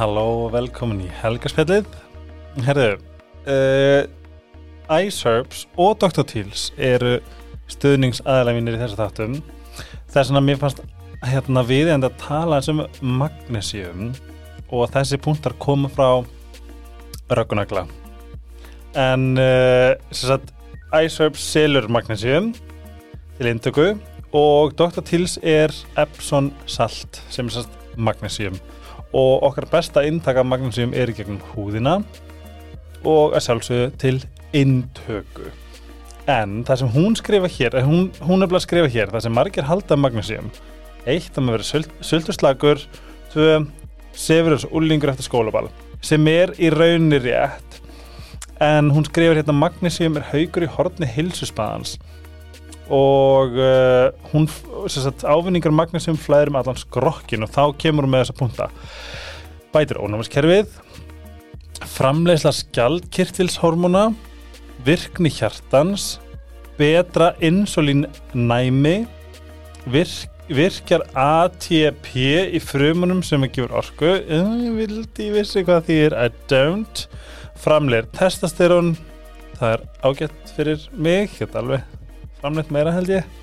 Halló og velkomin í Helgarspjallið Herðu uh, iSerbs og Dr. Teals eru stuðningsaðalega mínir í þessu þáttum þess að mér fannst hérna við enda að tala um magnesium og þessi punktar koma frá röggunagla en uh, sagt iSerbs selur magnesium til intöku og Dr. Teals er Epson salt sem er sem sagt magnesium og okkar besta inntaka magnesium er í gegnum húðina og að sjálfsögðu til inntöku en það sem hún skrifa hér hún, hún er bara að skrifa hér, það sem margir halda magnesium, eitt að maður verið sulturslagur, tvö sefur þessu ullingur eftir skólaball sem er í raunni rétt. En hún skrifar hérna magnesium er haugur í hortni hilsuspaðans og uh, hún sagt, ávinningar magnesium flæður með allan skrokkin og þá kemur hún með þessa punta. Bætir ónámaskerfið framleysla skjaldkirtilshormona virkni hjartans betra insulín næmi virk, virkjar ATP í frumunum sem ekki verður orku. Ég vildi, vissi hvað því er I don't. Framleir testosterón það er ágætt fyrir mig, þetta alveg framleitt meira held ég.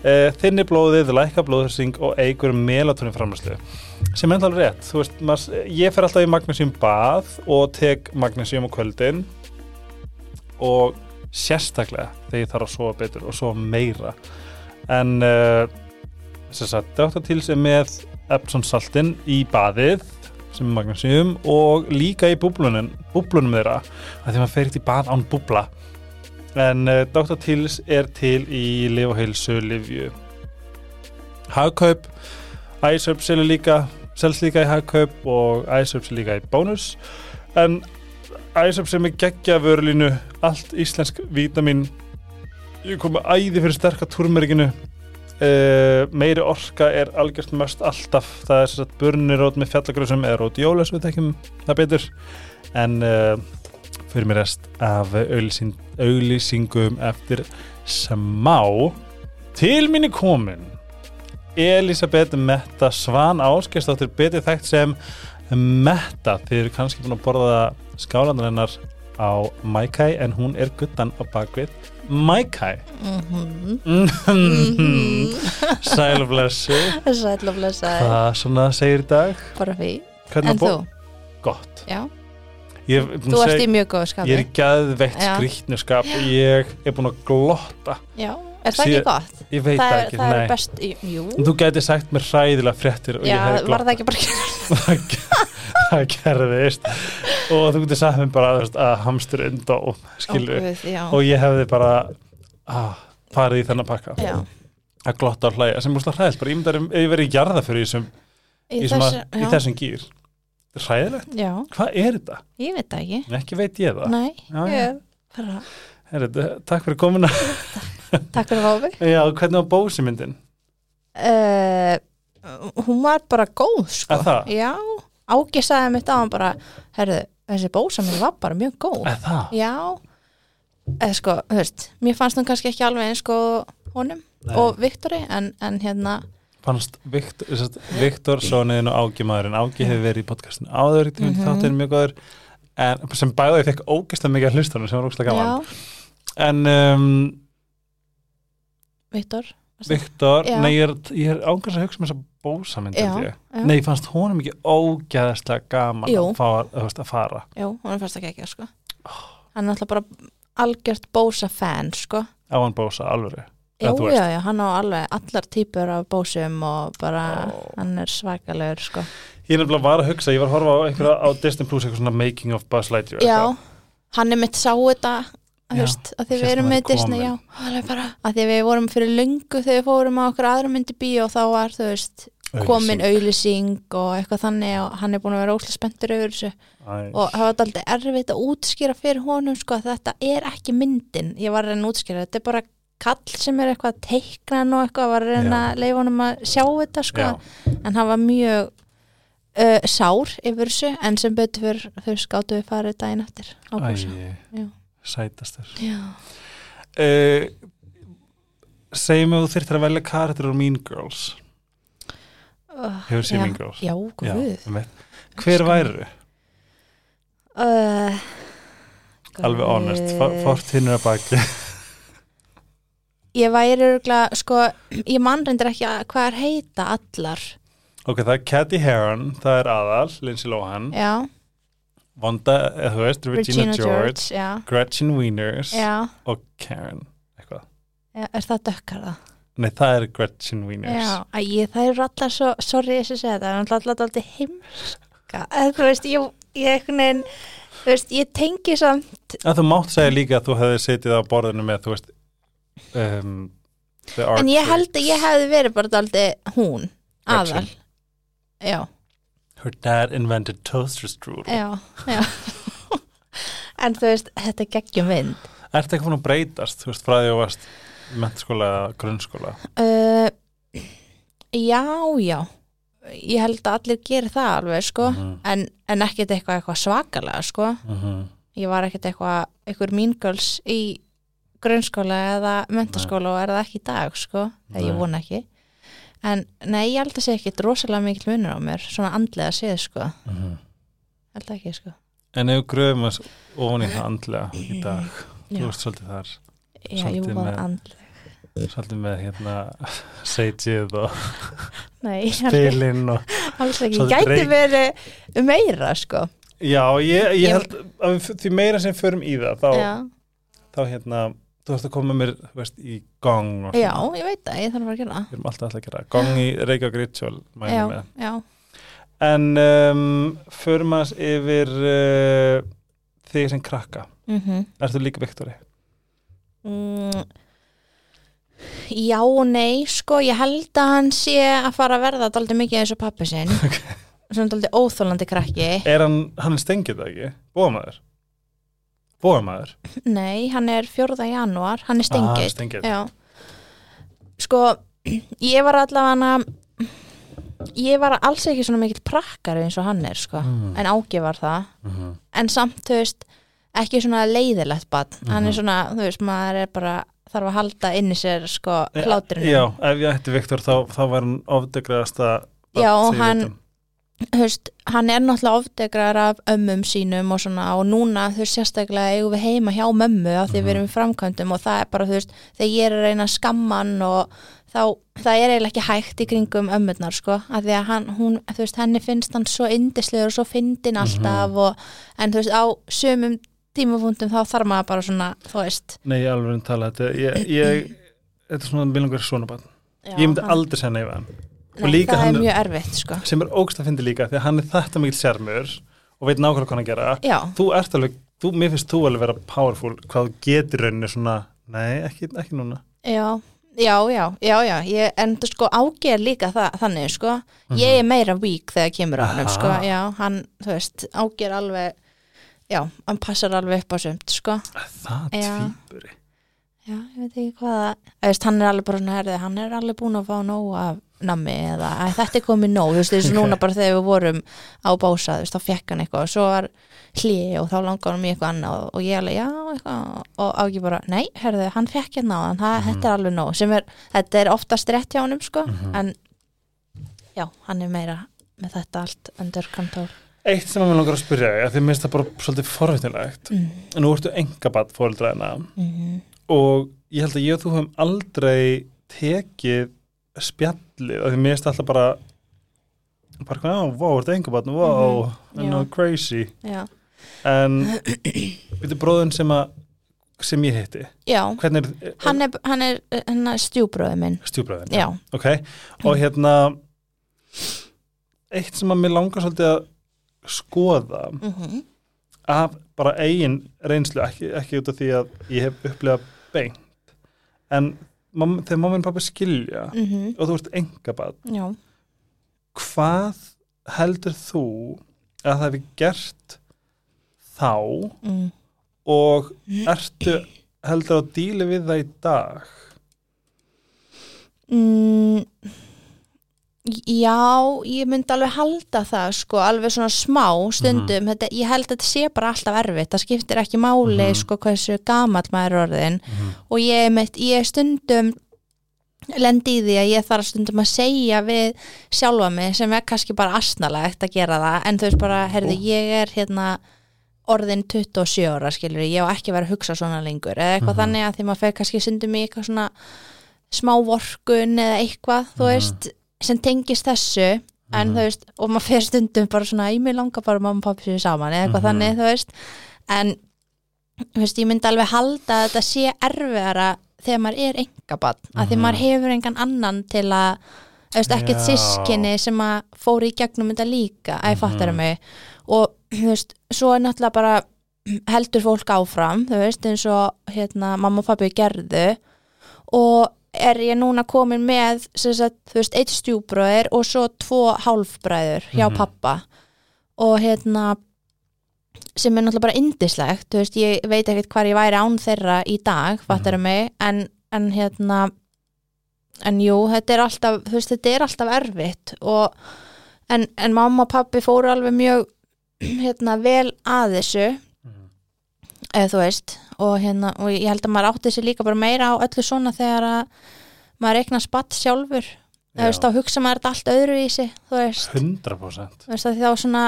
Uh, þinni blóðið, læka blóðhörsing og eigur melatonin framlæslu sem er alveg rétt, þú veist, maður, ég fer alltaf í magnesium bað og tek magnesium á kvöldin. Og sérstaklega þegar ég þarf að sofa betur og sofa meira. En uh, sem sagt, Dr. Teals er með Epson saltin í baðið sem er magnesium og líka í búblunum, búblunum þeirra að því maður fer ekkert í bað án búbla en uh, Dr. Teals er til í liv og heilsu livju. Hagkaup. iSerp selur líka selst líka í Hagkaup og selur líka í bónus. En iSerp sem er geggja vörlínu allt íslensk vítamin ég kom með æði fyrir sterka turmerikinu uh, meiri orka er algjört mest alltaf. Það er svona burnirót með fjallagröðsum eða rót jólas við tekjum það betur. En uh, fyrir mér rest af auðlýsing, auðlýsingum eftir smá. Til minni komin Elisabeth Metta Svan Áskersdóttir betið þekkt sem Metta. Þið eru kannski búin að borða skálandur hennar á Maikai en hún er guttan á bakvið Maikai. Mm Sæl og blessu Sæll og blessaði, Hvað svona segir í dag? bara því Hvernig En þú? Gott. Já, Ég, er þú ert í mjög góðu ég skapi er í gæðveikt Já. skrýtnu skap ég er búin að glotta. Já, er það ekki gott? Ég veit Það er, ekki, það nei. er best, Þú gæti sagt mér hræðilega fréttir og Já, ég var það ekki bara það? Gerðist. Og þú getur sagt mér bara veist, að hamstur skilur Ó, Guð, já. og ég hefði bara ah, farið í þennan pakka. Já, að glotta og hlæja sem múst að hræðist bara ég myndi að ég verið í jarða fyrir þessum, í, í, þessu, í þessum gýr Þetta er hræðilegt, já, hvað er þetta? ég veit það ekki Ekki veit ég það Nei, Já, ég bara, Herri, Takk fyrir komuna takk fyrir hófi Já, hvernig var bósi myndin? uh, Hún var bara góð, sko Að það? Já, Ági sagði mitt á hann bara Herðu, þessi bósa mér var bara mjög góð Að það? Já eða sko, þú veist, mér fannst hún kannski ekki alveg eins sko honum Nei. og Viktori en, en hérna Fannst Viktor, Sóniðin og Ági maðurinn Ági hefur verið í podcastinu áður mm. -hmm. þáttinn mjög góður en, sem bæði fekk ógeðslega mikið að hlustunum sem var ógeðslega gaman en um, Viktor Viktor, nei ég er, er ángast að hugsa um þessa bósamynd Já, held ég. já. nei, fannst honum ekki ógeðslega gaman Jú. að, fá, að, að fara Jú, hún fannst ekki ekki sko hann er alltaf bara algjört bósa fan sko á hann bósa alveg Já, já, já, hann á alveg allar típur af bósum og bara Ó. hann er svakalegur sko. Ég er nefnilega var að hugsa, ég var að horfa á, einhverja, á Disney Plus eitthvað svona Making of Buzz Lightyear Já, hann er mitt sá þetta að því við erum með Disney, já. Alveg bara, að því við vorum fyrir löngu þegar við fórum á okkur aðra myndi bíó og þá var, þú veist, komin auðlýsing og eitthvað þannig og hann er búin að vera óslega spenntur yfir þessu. Æ, og það var alltaf erfitt að útskýra fyrir honum sko að þetta er ekki myndin. Ég var að reyna að útskýra, þetta er bara kall sem er eitthvað að teikna hann og eitthvað var að reyna að leifa honum að sjá þetta sko. Já, en hann var mjög uh, sár yfir þessu en sem betur þau skáttu við farið daginn eftir á æ, sætastur. Uh, segjum við þú þyrftir að velja karakter úr Mean Girls. Uh, Hefur séð. Mean Girls? Já, guð. einmitt. Hver væru? uh, Alveg honest, fórt hinn er að baki Ég væri örgulega, sko ég mann reyndir ekki að hvað er heita allar. Ok, það er Cathy Heron, það er aðal Lindsay Lohan, Já, Vonda, eða þú veist, Regina, George, Já, Gretchen Wieners já, og Karen eitthvað. já Er það dökkar það? Nei, það er Gretchen Wieners. Já, æ, það eru allar svo Sorry þess að segja þetta, það er allar alltaf heimska. Eða, Þú veist, ég, ég einhvern veginn Þú veist, ég tengi samt að Þú mátt segja líka að þú hefði setið á borðinu með, þú veist um, En ég held að ég hefði verið bara daldið hún aðal. Já, Her dad invented toaster strudel. Já, já. En þú veist, þetta er geggjum vind. Ertu ekki fann að breytast, þú veist, frá því að þú varst í mennskóla eða grunnskóla? Uh, Já, já. Ég held að allir gerir það alveg, sko. Mhm, en, en ekkert eitthvað, eitthvað svakalega, sko. Mhm. Ég var ekkert eitthvað, eitthvað mean girls í grunnskóla eða mentaskóla og er það ekki í dag, sko eða ég vona ekki. En nei, ég held að sé ekkert rosalega mikil munur á mér, svona andlega séð, sko. Mhm. Held ekki, sko. En ef gröfum að ofan í það andlega í dag, þú veist svolítið þar já ég var með- andlega svolítið með hérna seitið og Nei, spilin og alls ekki, Svolítið gæti reik- verið meira, sko. Já, ég, ég held að því meira sem förum í það þá, þá hérna þú ert að koma mér, veist, í gong og já, ég veit það, ég þarf að fara að gera við erum alltaf alltaf að gera, gong í Reykjavík Ritual Já, já. En um, förum að yfir uh, þig sem krakka. Mm ertu líka Viktori? mm, Já og nei, sko, ég held að hann sé að fara að verða daldið mikið eins og pappi sinn. Svona daldið óþólandi krakki. Er hann, hann stengið það ekki? bóðamaður? Bóðamaður? Nei, hann er 4. janúar, hann er Ah, hann stengið. Já Sko, ég var allavega ég var alls ekki svona mikill prakkari eins og hann er, sko Mm. en Ági var það Mhm. en samt, þú veist, ekki svona leiðilegt bann, hann Mhm. er svona, þú veist, maður er bara þarf að halda inni sér, sko, hláturinn Já, ef ég ætti Viktor þá, þá var hann ofdegraðasta barn Já, og hann- veist, hann er náttúrulega ofdegrar af ömmum sínum og svona og núna, þú veist, sérstaklega eigum við heima hjá mömmu af því Mhm. við erum í framkvæmdum og það er bara, þú veist, þegar ég er að reyna að skamma hann og þá, það er eiginlega ekki hægt í kringum ömmurnar, sko, af því að hann, hún, þú veist, henni finnst hann svo indislegur og svo fyndin alltaf og, en þú veist, á sömum tímafundum þá þarf maður bara svona, þú veist. Nei, alveg tala þetta ég, ég, Þetta er svona milangur svona barn. Já, Ég myndi hann- aldrei segja við hann nei, það hann- er mjög erfitt, sko. sem er ógst að fyndi líka því að hann er þetta mikil sérmur og veit nákvæmlega hvað hann að gera. Já, Þú ert alveg, þú, mér finnst þú alveg vera powerful hvað getur rauninni svona Nei, ekki, ekki núna. Já, já, já, já, já. Ég, en þú sko ági er líka það, þannig sko, Mhm. ég er meira weak þegar kemur á hann, sko, já, hann, þú veist, ági er alveg, já, hann passar alveg upp á sumt, sko, Það Já. Já, ég veit ekki hvað, veist, hann er alveg bara svona herðið, hann er alveg búin að fá nóg af nammi eða að þetta er komið nóg, þú veist, þessu núna bara þegar við vorum á bása, þú veist, þá fekk hann eitthvað og svo var hlið og þá langar hann í eitthvað annað og, ég alveg, já, eitthvað. Og ági bara, nei, herðu, hann fekk hérna hann, Mhm. þetta er alveg nóg, sem er þetta er oftast rétt hjá honum, sko Mhm. en já, hann er meira með þetta allt undir kontól Eitt sem að mér langar að spyrja þig, að því minnst það bara svolítið forvitinlegt mm. en nú ertu engabatt fóreldræðina Mm og ég held að ég og þú höfum aldrei tekið spjallið, af því mér finnst alltaf bara bara hvað, já, vá, ertu engabatt vá, Mhm, en já. crazy. Já, en veitu bróðun sem að sem ég hvernig er hann er, hann er, er stjúbröðu minn. Stjúbræðin? já, Ok, og hérna eitt sem að mér langar svolítið að skoða mm af bara eigin reynslu ekki, ekki út af því að ég hef upplegað beint en mam, þegar mamma og pappi skilja -hmm. og þú ert engabad já hvað heldur þú að það hefði gert þá mm. og ertu heldur að díli við það í dag Mm, já, ég myndi alveg halda það sko, alveg svona smá stundum, þetta, ég held að þetta sé bara alltaf erfitt, það skiptir ekki máli Mhm. sko hversu gamall maður er orðin og ég, mitt, ég stundum lendi í því að ég þarf stundum að segja við sjálfa mig sem er kannski bara asnalegt að gera það. En þú veist bara, heyrðu, ég er hérna orðin 27 ára skilur ég á ekki vera að hugsa svona lengur eða eitthvað Mhm. þannig að því maður fer kannski stundum í eitthvað svona smá vorkun eða eitthvað, þú Mhm. veist sem tengist þessu en Mhm. þú veist, og maður fer stundum bara svona ég mig langar bara að mamma og pappi sér saman eða eitthvað Mhm. þannig, þú veist en þú veist, ég myndi alveg halda að þetta sé erfiðara þegar maður er engabann, af því Mhm. maður hefur engan annan til að þú veist, ekkert sískinni sem að fóru í gegnum þetta líka, að ég fattar Mhm. mig og þú veist, svo er náttúrulega bara heldur fólk áfram þú veist, eins og hérna mamma og pabbi gerðu og er ég núna komin með sagt, veist, eitt stjúbróðir og svo tvo hálfbræður hjá Mhm. pappa og hérna sem er náttúrulega bara indislegt veist, ég veit ekkert hvar ég væri án þeirra í dag, fattar Mhm. mig en, en hérna en jú, þetta er alltaf veist, þetta er alltaf erfitt og en, en mamma og pappi fóru alveg mjög hérna vel að þessu Mhm. Eða þú veist og, hérna, og ég held að maður átti sér líka bara meira á öllu svona þegar að maður eignar spatt sjálfur. Þú veist, þá hugsa maður þetta allt öðru í sig þú veist, 100% þú veist að þá svona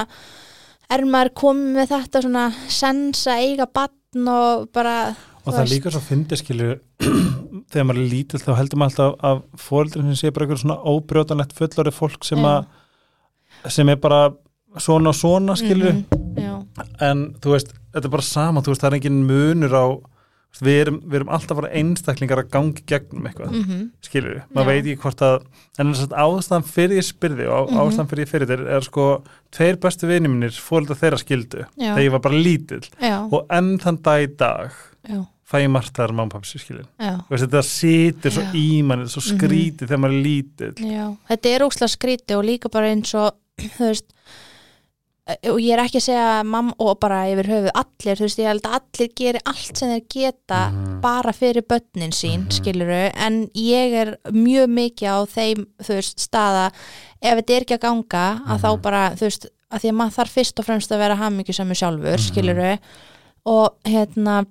er maður komið með þetta svona sens að eiga batn og bara og það veist. líka svo fyndi skilur þegar maður er lítill þá heldur maður alltaf að fóreldrin sem sé bara eitthvað svona óbrjótanlegt fullorið fólk sem, að, sem er bara svona og svona skilur Mhm, já, en þú veist, þetta er bara sama þú veist, það er engin munur á við erum, við erum alltaf bara einstaklingar að gangi gegnum eitthvað, mm skilur við maður veit ekki hvort að, en þess að ástæðan fyrir ég spyrði og Mhm. ástæðan fyrir ég fyrir þér er sko, tveir bestu vinir mínir fóreldra þeirra skildu, Já. þegar ég var bara lítill. Já, og enn þann dag í dag já, fæ ég margt þar sér skilur veist, þetta situr svo í manni, svo Mhm. skrítið þegar maður er lítill. Þetta er óslega skríti og líka bara eins og þú veist og ég er ekki að segja mamma og bara yfir höfuð allir, þú veist, ég held að allir geri allt sem þeir geta Mhm. bara fyrir börnin sín, Mhm. skiluru en ég er mjög mikið á þeim, þú veist, staða ef þetta er ekki að ganga, að þá Mhm. bara þú veist, að því að maður þarf fyrst og fremst að vera hamingjusami sjálfur, Mhm. skiluru og hérna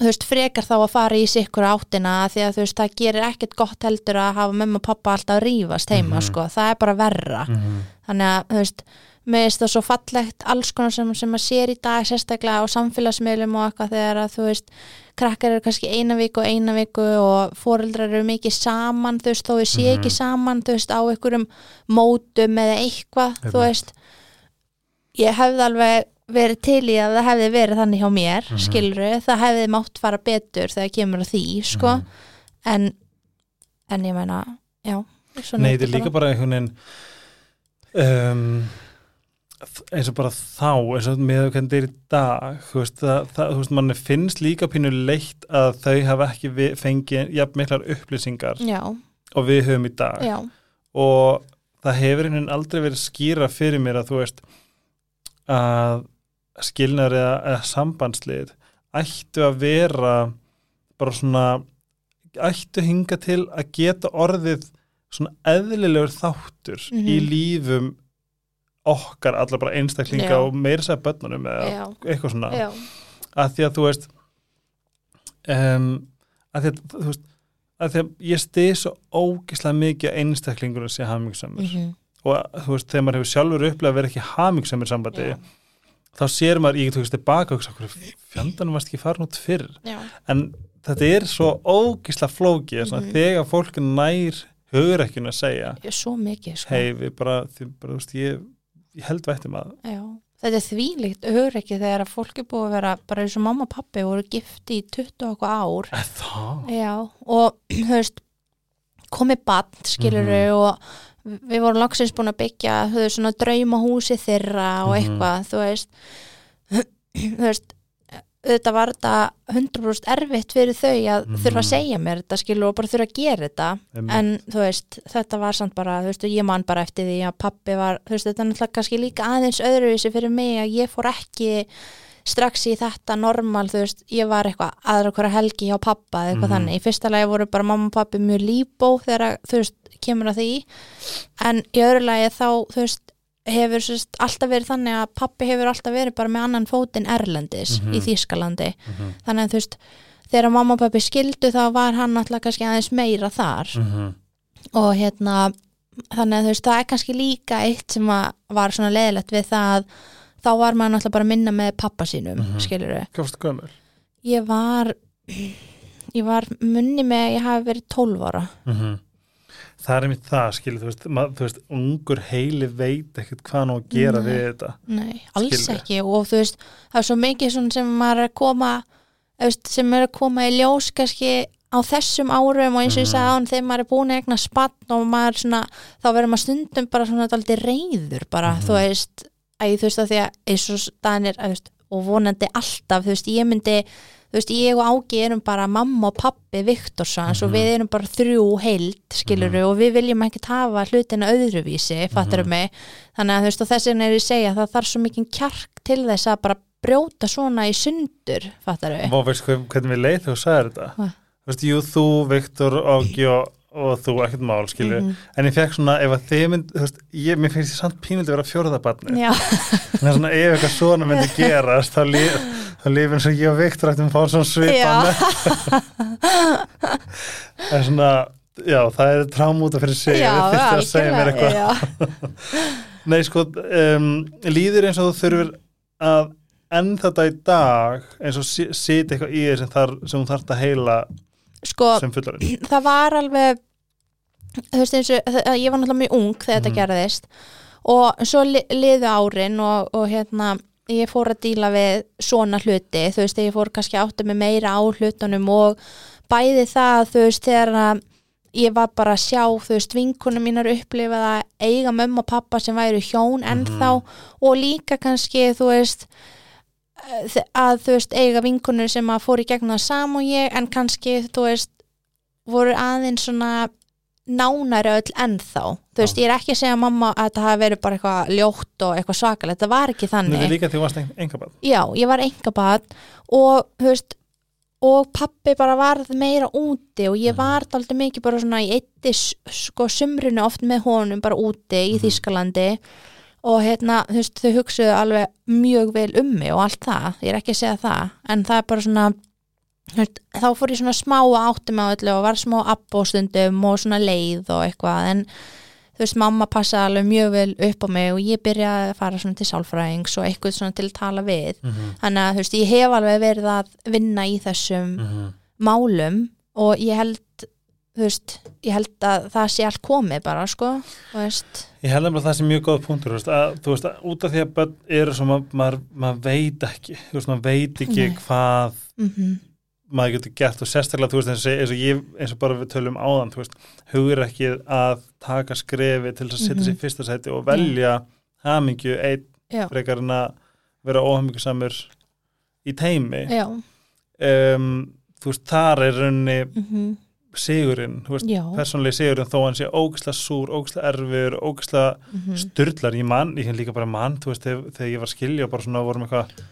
þú veist, frekar þá að fara í sikkur áttina því að þú veist, það gerir ekkert gott heldur að hafa mömmu og pappa alltaf að rífast heima, Mhm. sko, það er bara verra Mhm. þannig að, þú veist mér finnst það svo fallegt alls konar sem, sem maður sér í dag sérstaklega á samfélagsmiðlum og eitthvað þegar að þú veist krakkar eru kannski eina viku og eina viku og foreldrar eru mikið saman þú veist, þó við sé Mhm. ekki saman þú veist, á einhverjum mótum eða eitthvað, þú Einmitt. veist ég hefði alveg verið til í að það hefði verið þannig hjá mér Mhm. skiluru, það hefði mátt fara betur þegar kemur að því, sko Mhm. en, en ég meina já, svona Nei, þetta er líka bara einhvern veginn um, eins og bara þá eins og með hvernig þetta er í dag þú veist, það, það, þú veist manni finnst líka pínu leitt að þau hafa ekki vi- fengið jafn miklar upplýsingar já, og við höfum í dag. Já, og það hefur einhvern aldrei verið skýra fyrir mér að þú veist að skilnar eða, eða sambandslið ættu að vera bara svona ættu hinga til að geta orðið svona eðlilegur þáttur Mhm. í lífum okkar allar bara einstaklinga Já. og meira segja börnunum eða já, eitthvað svona já. að því að þú veist um, að því að þú veist að því að ég stið svo ógislega mikið að einstaklingur sé hamingsamur Mhm. og að, þú veist, þegar maður hefur sjálfur upplegað að vera ekki hamingsamur sambandi þá sér maður, ég veist, tilbaka og hugsa, "Hverju fjandanum varst ekki farin út fyrr Já, en þetta er svo ógislega flókið mm Mhm. þegar fólk nær hugur ekki að segja ég er svo mikið sko. hei, við bara, þið, bara þú veist, ég, ég held vættum að Já. Þetta er þvílíkt hugrekki þegar að fólk er búið að vera bara eins og mamma og pappi voru gifti í 20 og eitthvað ár Eða það Já, og veist komið bann, skilur Mhm. og við vorum loksins búin að byggja veist, svona draumahúsi þeirra og Mhm. eitthvað, þú veist þú veist auðvitað var þetta 100% erfitt fyrir þau að Mhm. þurfa að segja mér þetta skilur og bara þurfa að gera þetta Einmitt. en þú veist, þetta var samt bara þú veist, ég man bara eftir því að pappi var þú veist, þetta er náttúrulega kannski líka aðeins öðruvísi fyrir mig að ég fór ekki strax í þetta normal, þú veist, ég var eitthvað aðra hverja helgi hjá pappa eða eitthvað Mhm. þannig, í fyrsta lagi voru bara mamma og pappi mjög líbó þegar, þú veist, kemur að því en í öðru lagi þá, þú veist hefur sérst, alltaf verið þannig að pappi hefur alltaf verið bara með annan fótinn Erlendis Mhm. í Þýskalandi Mhm. þannig að þú veist þegar mamma og pappi skildu þá var hann alltaf kannski aðeins meira þar mm og hérna þannig að þú veist, það er kannski líka eitt sem var svona leðilegt við það að þá var maður náttúrulega bara að minna með pappa sínum, mm Mhm. skilur Hvað varstu gömur? ég var ég var munni með ég hafi verið 12 ára Mm Það er mitt það, skilur, þú veist, mað, þú veist ungur heili veit ekkert hvað hann á að gera Nei. við þetta Nei, alls Skilurðu? ekki og þú veist, það er svo mikið sem maður er að koma veist, sem er að koma í ljós kannski á þessum árum og eins og ég Mhm. sagði á hann þegar maður er búin að egna spann og maður svona, þá verður maður stundum bara svona aldrei reyður bara, Mhm. þú veist að þú veist að því að eins og staðan er að, veist, og vonandi alltaf, þú veist, ég myndi þú veist, ég og Ági erum bara mamma og pappi Viktorsons og Mhm. við erum bara þrjú heild, skiluru og við viljum ekki hafa hlutina öðruvísi, fattur Mhm. mig þannig að þú veist, og þess vegna er ég að segja að það þarf svo mikið kjark til þess að bara brjóta svona í sundur, fattar við Vá, veist hvernig við leið þú sagðir þetta Hvað? Þú veist, jú, þú, Viktor, Ági og, og þú, ekkert mál, skilur Mhm. en ég fekk svona, ef að þið mynd þú veist, ég, mér finnst ég samt pínuldi að vera fjórðabarni Já, það er svona, ef eitthvað svona myndi gerast þá líf þá líf eins og ég og Viktor ættum að fá svona svipan. Það er svona já, það er trámúta fyrir sig já, þið þurfti að segja mér eitthvað. Nei, sko, um, líður eins og þú þurfir að enn þetta í dag eins og si- sitja eitthvað í þér sem, þar, sem þú þarft að heila Sko, sem fullarinn það var alveg þú veist eins og, ég var náttúrulega mjög ung þegar Mhm. þetta gerðist. Og svo li, liðu árin og, og hérna ég fór að díla við svona hluti þú veist, ég fór kannski átta mig meira á hlutunum og bæði það þú veist, þegar að ég var bara að sjá, þú veist, vinkunum mínar upplifa það að eiga mömmu og pappa sem væru hjón ennþá og líka kannski, þú veist að þú veist, eiga vinkunur sem að fóru í gegnum það sam og ég en kannski, þú veist voru aðeins svona nánari öll ennþá. Þú veist, ég er ekki að segja að mamma að hafi verið bara eitthvað ljótt og eitthvað svakalegt. Það var ekki þannig. Er líka því þú varst enga bad já, ég var engabad og veist og pappi bara varð meira úti og ég Mhm. var aldrei mikið bara svona í eitti sko sumrunu oft með honum bara úti í Mhm. Þýskalandi og hérna, þú veist, þau hugsuðu alveg mjög vel um mig og allt það ég er ekki að segja það, en það er bara svona veist, þá fór ég svona smá mig á öllu og var smá abbóstundum og svona leið og eitthvað en þú veist, mamma passaði alveg mjög vel upp á mig og ég byrjaði að fara svona til sálfræðings og eitthvað svona til að tala við mm -hmm. þannig að þú veist, ég hef alveg verið að vinna í þessum Mhm. málum og ég held þú veist, ég held að það sé allt komið bara, sko, Ég held að það sé mjög góð punktur veist, að, þú veist, að út af því að börn eru svo maður, maður, veit ekki þú veist, maður veit ekki Nei. hvað mm maður getur gert og sérstaklega þú veist eins og, eins og ég, eins og bara við tölum áðan þú veist, hugur ekki að taka skrefi til þess að setja Mhm. sér í fyrsta sæti og velja hamingju einn frekar en að vera óhamingjusamur í teimi um, þú veist, þar er raunni mm sigurinn, persónlega sigurinn þó hann sé ógislega súr, ógislega erfur ógislega mm styrlar ég mann, ég hef líka bara mann þú veist, þegar, þegar ég var skilja og bara svona vorum eitthvað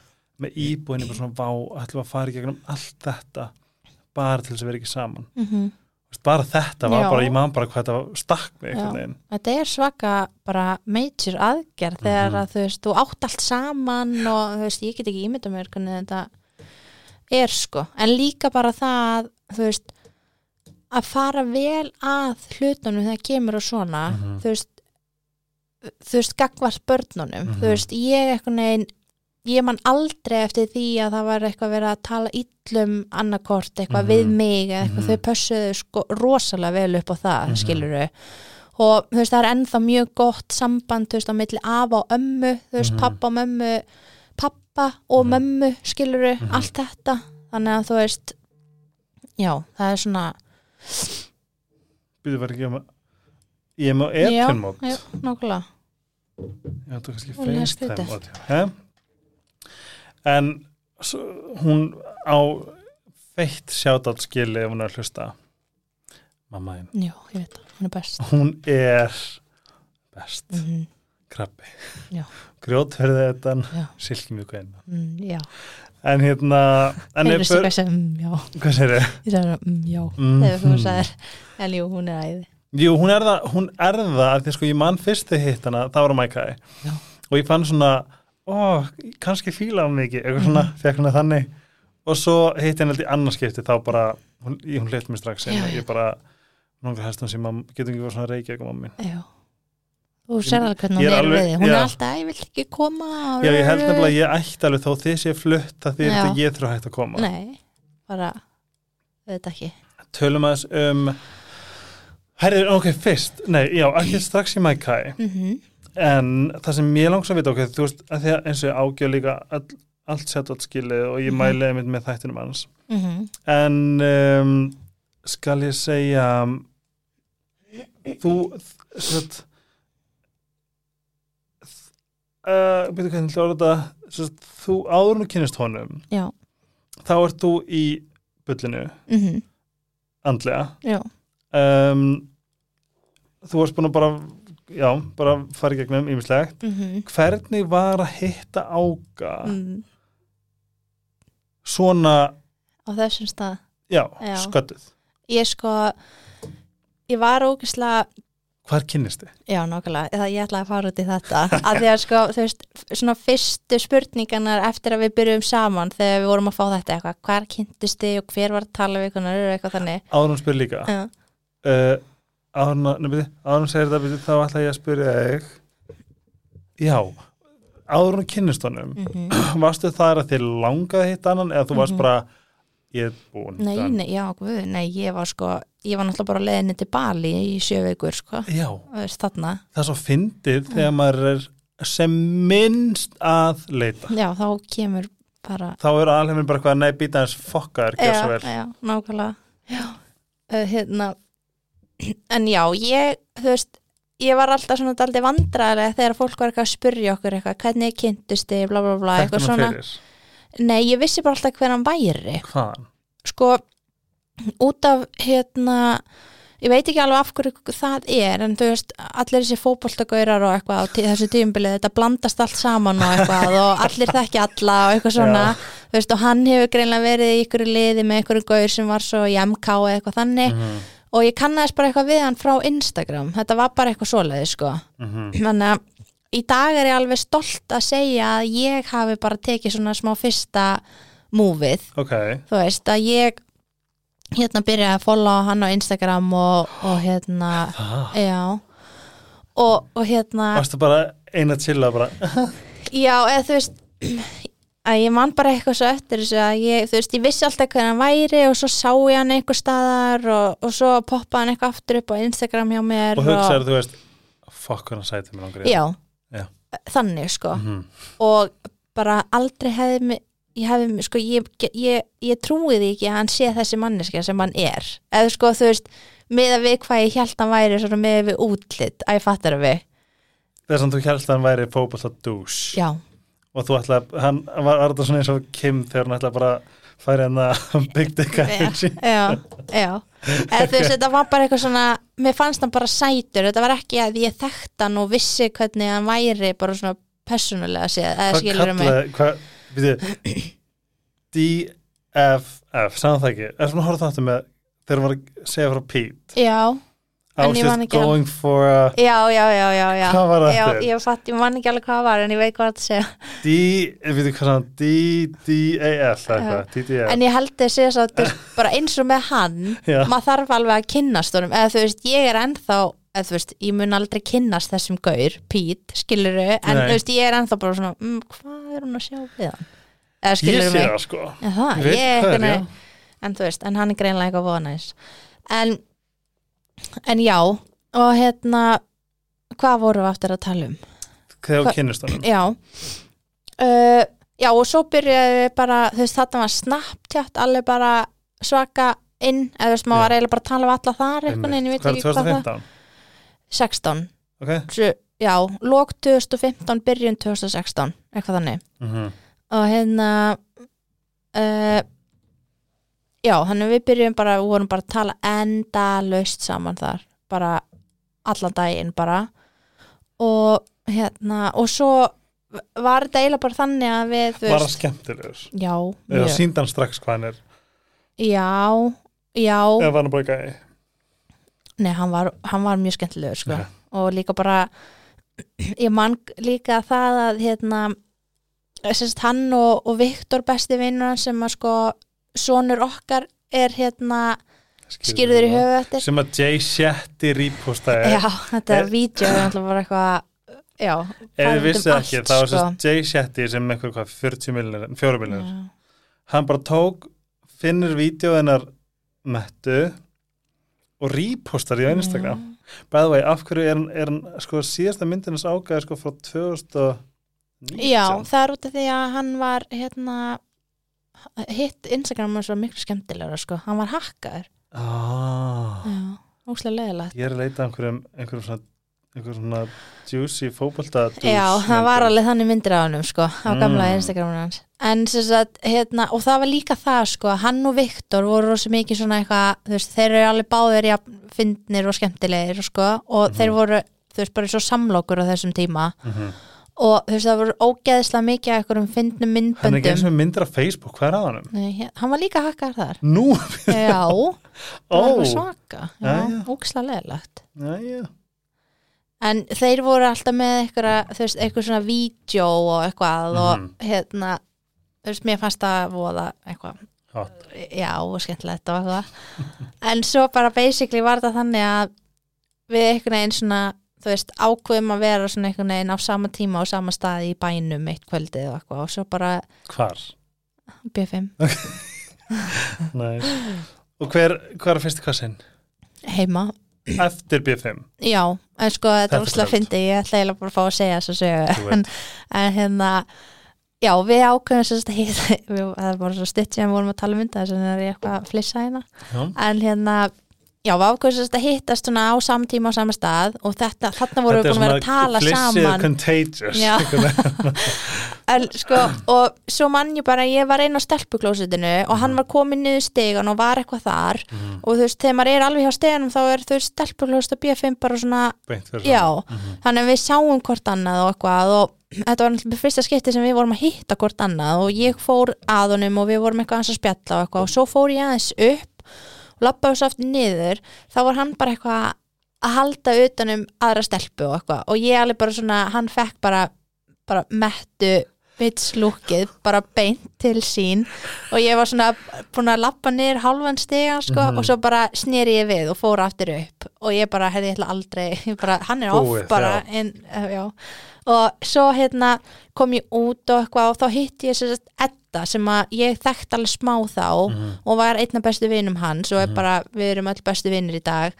með íbúinni bara svona vá, ætlum að fara í gegnum allt þetta bara til þess að vera ekki saman. -hmm. Þú veist, bara þetta var Já. bara, ég man bara hvað þetta stakk mig einhvern veginn. Þetta er svaka bara major aðgerð þegar Mhm. að þú veist, þú átt allt saman og þú veist, ég get ekki ímynda mér hvernig þetta er sko. En líka bara það, þú veist að fara vel að hlutunum þegar kemur og svona Mhm. þú veist þú veist, gagvart börnunum Mhm. þú veist, ég eitthvað neginn ég man aldrei eftir því að það var eitthvað verið að tala illum annarkort eitthvað Mhm. við mig eða eitthvað, Mhm. þau pössuðu sko rosalega vel upp á það, Mhm. mm skiluru og þú veist, það er ennþá mjög gott samband, þú veist, á milli afa og ömmu þú veist, Mhm. pappa og mömmu pappa og Mhm. mömmu, skiluru Mhm. allt þetta, þannig að þú veist já, það er svona Býðu var ekki um að ég já, Airplane mót já, nákvæmlega. Já, kannski Hún er FaceTime skrítið. mót he? En svo, hún á feitt sjátátt skili ef hún er að hlusta. Mamma þín. Já, ég veit það, hún er best. Hún er best. Mm krabbi. Já. grjótverði þetta Já. silkimjöku einn mm, já, en hérna en Heyrðu er bör, hvað sem, já. Hvað sér ég? Ég sagði mm, já, Mm þegar þú sagðir En jú, hún er æði. Jú, hún er það, hún er það því sko ég mann fyrst þegar hitt hana, það var á Mækæi Já. og ég fann svona ó, kannski fíla hann mikið, eitthvað svona, Mhm. fekk hana þannig. Og svo hitt ég held í annarskipti þá bara, hún, hún hleypti mér strax inn Já, og já. ég bara, hún helst hún sem getur ekki verið svona reykja ekki mamma mín? Já Þú sér alveg hvernig Ég hún er er alveg- við. Hún já. er alltaf, ég vil ekki koma Já, ég held nefnilega að ég ætti alveg þó þið sé flutt það því Já. að ég þurfa hægt að koma Nei, bara Þetta ekki Tölum aðeins um Herri, ok, fyrst, nei, já, ekki strax í Maikai mm en það sem ég langs að vita, ok, þú veist að því að eins og ég ágjöf líka all, allt sett átt skilið og ég Mhm. mæli einmitt með þættinum hans -hmm. en um, skal ég segja þú svart uh, byrju hvernig hljóður þetta? Þú áður nú kynist honum Já, þá ert þú í bullinu. Mm andlega. Já, um, þú varst búin að bara já, bara fara í gegnum ýmislegt. Mm hvernig var að hitta ága mm. svona, Á þessum stað? Já, Já. sköttuð Ég sko Ég var ógislega hvar kynnist þið? Já, nákvæmlega, ég ætlaði að fara út í þetta. Að því að sko, þú veist, svona fyrstu spurningarnar eftir að við byrjum saman þegar við vorum að fá þetta eitthvað hvar kynntist þið og hver var að tala við og eitthvað þannig. Hún spyr líka. Uh, áður hún segir þetta þá ætla ég að spyrja þig. Já hún kynnist honum. Mm varstu þar að þið langaði að hitta annan eða þú varst Mhm. bara ég er búin Nei, nei, já, guð, nei, ég var sko ég var náttúrulega bara á leiðinni til Bali í sjö vikur, sko, já, þarna. Það er svo fyndið þegar maður er sem minnst að leita. Já, þá kemur bara þá er alveg bara eitthvað nei býta hans fokkaður, gjör svo vel. já, nákvæmlega. Já. Uh, hérna en já, ég, þú veist ég var alltaf svona daldið vandræðilega þegar fólk var eitthvað að spyrja okkur eitthvað hvernig kynntust þið, bla bla bla eitthvað svona, fyrir nei, ég vissi bara alltaf hver hann væri. Hvaðan? sko, út af hérna ég veit ekki alveg af hverju það er en þú veist, allir þessi fótboltagaurar og eitthvað á þessu tímbilið, þetta blandast allt saman og eitthvað og allir þekki alla og eitthvað svona, þú veist, og hann hefur greinlega verið í ykkur liði með ykkur gaur sem var svo í MK eða eitthvað þannig. Mhm, og ég kannaðist bara eitthvað við hann frá Instagram, þetta var bara eitthvað svoleiði sko, mhm. þannig að í dag er ég alveg stolt að segja að ég hafi bara tekið svona smá fyrsta múfið ok, þú veist að ég hérna byrjaði að followa hann á Instagram og, og hérna það? já. Og, og hérna varstu bara eina chilla bara já eða þú veist að ég man bara eitthvað svo eftir þessu að ég, þú veist, ég vissi alltaf hvernig hann væri og svo sá ég hann einhver staðar og, og svo poppaði hann eitthvað aftur upp á Instagram hjá mér og hugsaður þú veist fokk hann sæti mér langar já, Já. þannig sko. Mhm. og bara aldrei hefði mig ég hefði, sko, ég, ég, ég trúi því ekki að hann sé þessi manneskja sem hann er. Eða sko, þú veist með að við hvað ég held hann væri svona með við útlit að ég fattar að við? Þess að þú að hann væri fótboll að dús já, og þú ætlaði, hann var, þetta svona eins og Kim þegar hann ætlaði bara færi hann að byggja eitthvað já, já, já. eða þú veist, þetta var bara eitthvað svona mér fannst hann bara sætur. Þetta var ekki að ég þekkt hann og vissi hvernig hann væri bara svona personulega séð, eða skilur mig? hvað, við DFF, sagði það ekki. Er svona að horfa þáttu með þegar að segja frá Pete? Já, I En was ég man just ekki going for a já, já, já, já, já. Hvað var það já, ég fatt, ég man ekki alveg hvað það var en ég veit hvað það segja. D, við veitum hvað hann? D-D-A-F En ég held að þú veist, bara eins og með hann Já. maður þarf alveg að kynnast honum eða þú veist, ég er ennþá eða þú veist, ég mun aldrei kynnast þessum gaur Pete, skiluru, en Nei. þú veist, ég er ennþá bara svona, mm, hvað er hún að sjá við hann? Eða Ég skiluru sé mig það sko Já, það, Ég veit ég já. veginn- en þú veist, en hann er greinlega eitthvað vonæs en en já, og hérna hvað vorum við aftur að tala um? Þegar Hva- þú kynnist honum Já uh, Já og svo byrjaði við bara þú veist þetta var Snapchat alveg bara svaka inn eða þú veist maður Já. var eiginlega bara að tala við alla þar eitthvað en ég veit Hvað er ekki hvað það 2015? 16 Ok. Svo, Já, lók 2015 byrjun 2016 eitthvað þannig. Mhm. og hérna uh, Já, þannig við byrjum bara við vorum bara að tala enda laust saman þar bara allan daginn bara. Og hérna og svo var þetta eiginlega bara þannig að við Var það skemmtilegur? já, Eða hann strax hvað hann er? Já já, Eða var hann bara gæði? Nei, hann var, hann var mjög skemmtilegur sko. Ok. og líka bara ég man líka það að hérna sérst, hann og, og Viktor besti vinnur sem að sko sonur okkar er hérna skýrður í höfu eftir sem að Jay Shetty repostaði Já, þetta er vídeo Það farandi um vissið allt, ekki, þá var sko. Jay Shetty sem eitthvað hvað, 40 miljonir, 4 miljonir Já. hann bara tók finnur vídeo hennar mettu og repostar í Instagram. By the way, af hverju er er sko síðasta myndinans ágæði sko frá 2019 Já, það er út af því að hann var hérna hitt Instagram var svo miklu skemmtilegra sko, hann var hakkaður. Ah, Já, óslega leðilegt ég er að leita einhverjum einhverjum svona, einhverjum svona juicy fótbolta Já, það var alveg þannig myndir af honum sko, á gamla Mm. Instagramun hans. En sem sagt, hérna, og það var líka það sko, hann og Viktor voru rosa mikið svona eitthvað, þú veist, þeir eru alveg báðir ja, fyndnir og skemmtilegir sko, og Mhm. þeir voru, þú veist, bara svo samlokur á þessum tíma. Mm -hmm. og þú veist, það voru ógeðslega mikið af einhverjum fyndnum hann er ekki eins myndböndum og myndir af Facebook, hvað er að hann? Nei, hann var líka hakkar þar. Nú, Já, það var eitthvað svaka Já, Jæja. ógeðslega leðilegt já, já En þeir voru alltaf með eitthvað, þú veist, eitthvað svona vídeo og eitthvað og Mhm. hérna, þú veist, mér fannst það voða eitthvað, Hot. já, og skemmtilegt og eitthvað. en svo bara basically var þetta þannig að við einhvern veginn svona, þú veist, ákveðum að vera svona einhvern veginn á sama tíma og sama staði í bænum eitt kvöldið og eitthvað og svo bara hvar? B5 Nice. og hver, hver er fyrsti kassin? heima. Eftir B5 Já, en sko þetta er úrslega fyndi, ég ætla eiginlega bara að fá að segja þess að segja en, en hérna já, við ákveðum sérst að við, það er bara svo stutt sem við vorum að tala um þetta þess að það er eitthvað að flissa hérna. Já. en hérna, já, við ákveðum að hittast svona á sama tíma á sama stað og þetta, þarna vorum við búin að vera að tala saman contagious Já. en sko, og svo mann ég bara ég var einn á stelpuklósitinu og hann var komin niður stegan og var eitthvað þar Mhm. og þú veist, þegar maður er alveg hjá steganum þá er veist stelpuklósit og B5 bara svona Beint Já, svona. Mhm. þannig að við sáum hvort annað og eitthvað og þetta var náttúrulega fyrsta skipti sem við vorum að hitta hvort annað og ég fór að honum og við vorum eitthvað lappaði svo aftur niður þá var hann bara eitthvað að halda utanum aðra stelpu og eitthvað. Og ég alveg bara svona, hann fekk bara bara mettu bitslúkið bara beint til sín. Og ég var svona búin að lappa niður halvan stiga sko, Mhm. og svo bara sneri ég við og fór aftur upp og ég bara hefði ég ætla aldrei ég bara, hann er Búið, off bara já. en, uh, já. og svo hérna kom ég út og eitthvað og þá hitti ég sérst Edda sem að ég þekkt alveg smá þá Mhm. og var einna bestu vinum hans og er bara, við erum öll bestu vinnir í dag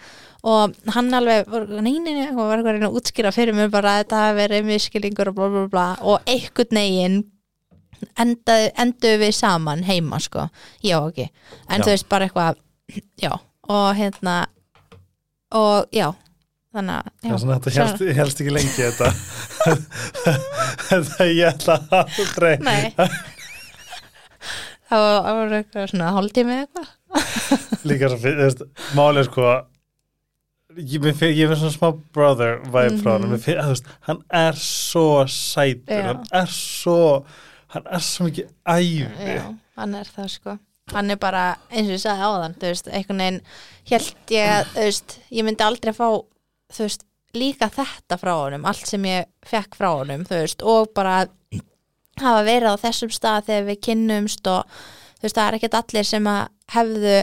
og hann alveg nei, og var eitthvað að að útskýra fyrir mér bara að þetta verið miskilingur og bla bla bla og einhvern negin endaði, enduðu við saman heima sko, já ekki en Já. þú veist bara eitthvað já, og hérna og já, þannig að þetta helst, helst ekki lengi þetta. Þetta ég ætla aldrei. Nei. Það var, eitthvað svona hálftími eða eitthvað. Líka svo fyrir, málið sko ég finn svona smá brother vibe frá hann mm -hmm. veist, hann er svo sætur Já. hann er svo hann er svo mikið æfi Já, hann er það sko hann er bara, eins og ég sagði áðan þú veist, einhvern veginn held ég að, þú veist, ég myndi aldrei fá þú veist, líka þetta frá honum allt sem ég fekk frá honum þú veist, og bara hafa verið á þessum stað þegar við kynnumst og þú veist, það er ekkert allir sem að hefðu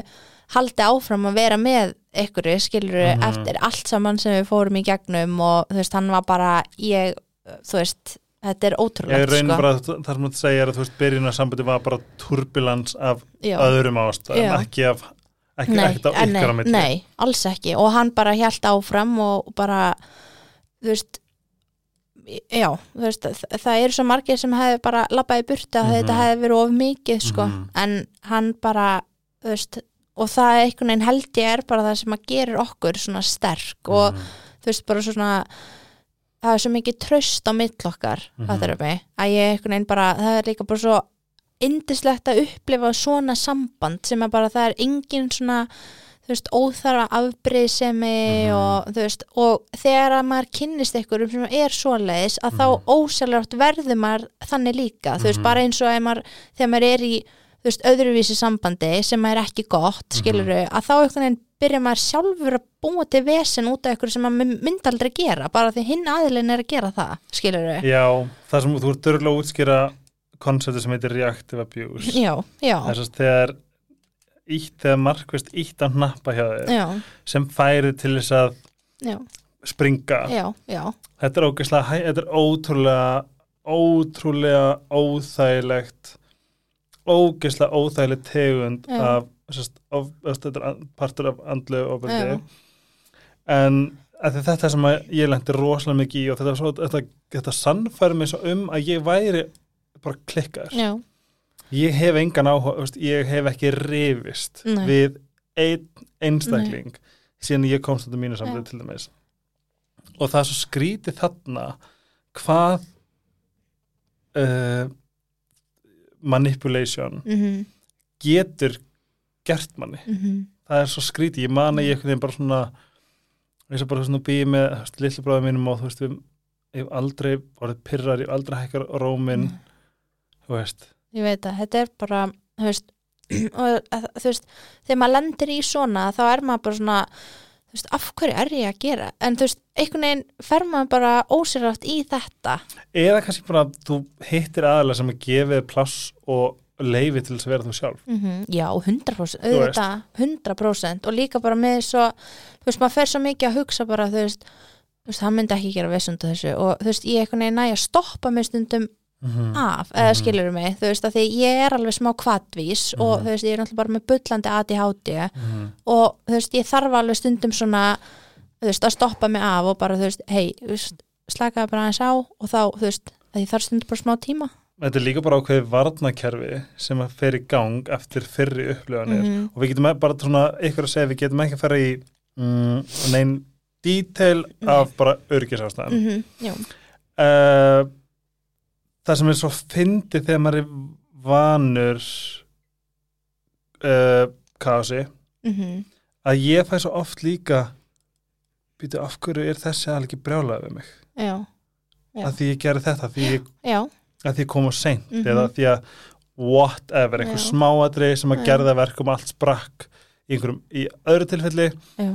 haldið áfram að vera með ykkur, skilur Mhm. eftir allt saman sem við fórum í gegnum og þú veist, hann var bara ég, þú veist, þetta er ég ótrúlegt reynir sko. bara, þar sem þú segir að þú veist, byrjunarsambandi var bara turbulens af Já. öðrum ástæðum, Já. ekki af ekki, nei, ekkert á ykkar á milli nei, alls ekki og hann bara hjælt áfram og bara þú veist já, þú veist, það, eru svo margir sem hefði bara labbaði burti að Mhm. þetta hefði verið of mikið sko, Mhm. en hann bara þú veist, og það er einhvern veginn held ég er bara það sem að gerir okkur svona sterk og Mhm. þú veist, bara svona það er svo mikið tröst á mill okkar Mhm. það er mig, að ég einhvern veginn bara það er líka bara svo indislegt að upplifa svona samband sem að bara það er engin svona þú veist, óþarfa afbreyðsemi Mhm. og þú veist, og þegar að maður kynnist einhverjum sem er svoleiðis að þá ósjálfrátt verður maður þannig líka, þú veist, Mhm. bara eins og maður, þegar maður er í þú veist, öðruvísi sambandi sem er ekki gott, skilur að þá einhvern veginn byrja maður sjálfur að búa til vesen út af einhverju sem maður myndi aldrei gera bara því hinn aðilinn er að gera það, skilur Já, það sem þú ert dörgulega að útskýra konsepti sem heitir reactive abuse. Já, já, þess að þegar ítt, þegar markvist ítt að nappa hjá þér já, sem færi til þess að já, springa. Já, já, þetta er ógeðslega, þetta er ótrúlega ótrúlega óþægilegt ógeðslega óþægileg tegund af, sérst, of, þetta er partur af andlu ofbeldi. Já. en þetta er sem ég lendi rosalega mikið í og þetta, svo, þetta, þetta sannfæri mig svo um að ég væri bara klikkaður já, ég hef engan áhuga, veist, ég hef ekki rifist Nei. við einn einstakling síðan ég komst þetta mínu samlega til dæmis. Og það er svo skrítið þarna hvað uh, manipulation mhm, getur gert manni. Mhm, það er svo skrítið, ég man að ég einhvern veginn bara svona eins og bara svona býði með lillu bráðum mínum og þú veist við, ég hef aldrei orðið pyrrar, ég hef aldrei hækkar róminn, þú veist. Ég veit að þetta er bara þú veist, og þú veist þegar maður lendir í svona þá er maður bara svona þú veist, af hverju er ég að gera? En þú veist, einhvern veginn fer maður bara ósýrátt í þetta. Eða kannski bara að þú hittir aðalega sem að gefið pláss og leifi til þess að vera þú sjálf. Mm já, 100% Þú auðvitað, 100% og líka bara með svo þú veist, maður fer svo mikið að hugsa bara þú veist, þú veist, hann myndi ekki gera vissundu þessu. Og þú veist, ég einhvern veginn næ að stoppa mig stundum mm af, eða Mhm. skilur mig þú veist, að því ég er alveg smá kvatvís og Mhm. þú veist, ég er náttúrulega bara með bullandi ADHD -hmm. og þú veist, ég þarf alveg stundum svona þú veist, að stoppa mig af og bara, þú veist, hei, slakaði bara aðeins á og þá, þú veist, að ég þarf stundum bara smá tíma Þetta er líka bara ákveðið varnakerfi sem að fer í gang eftir fyrri upplifanir Mhm. og við getum e- bara svona ykkur að segja við getum ekki að fara í mm, neinn detail af bara örgisástæðan mm mm já, uh, Það sem er svo fyndið þegar maður er vanur uh, kaosi mm að ég fæ svo oft líka býtu af hverju er þessi aðal ekki brjálaði við mig? Já, Já. að því ég gerði þetta því ég, að því ég kom á seint Mhm. eða því að whatever, einhver Já. smáadri sem að gerða verkum allt sprakk í í öðru tilfelli. Já,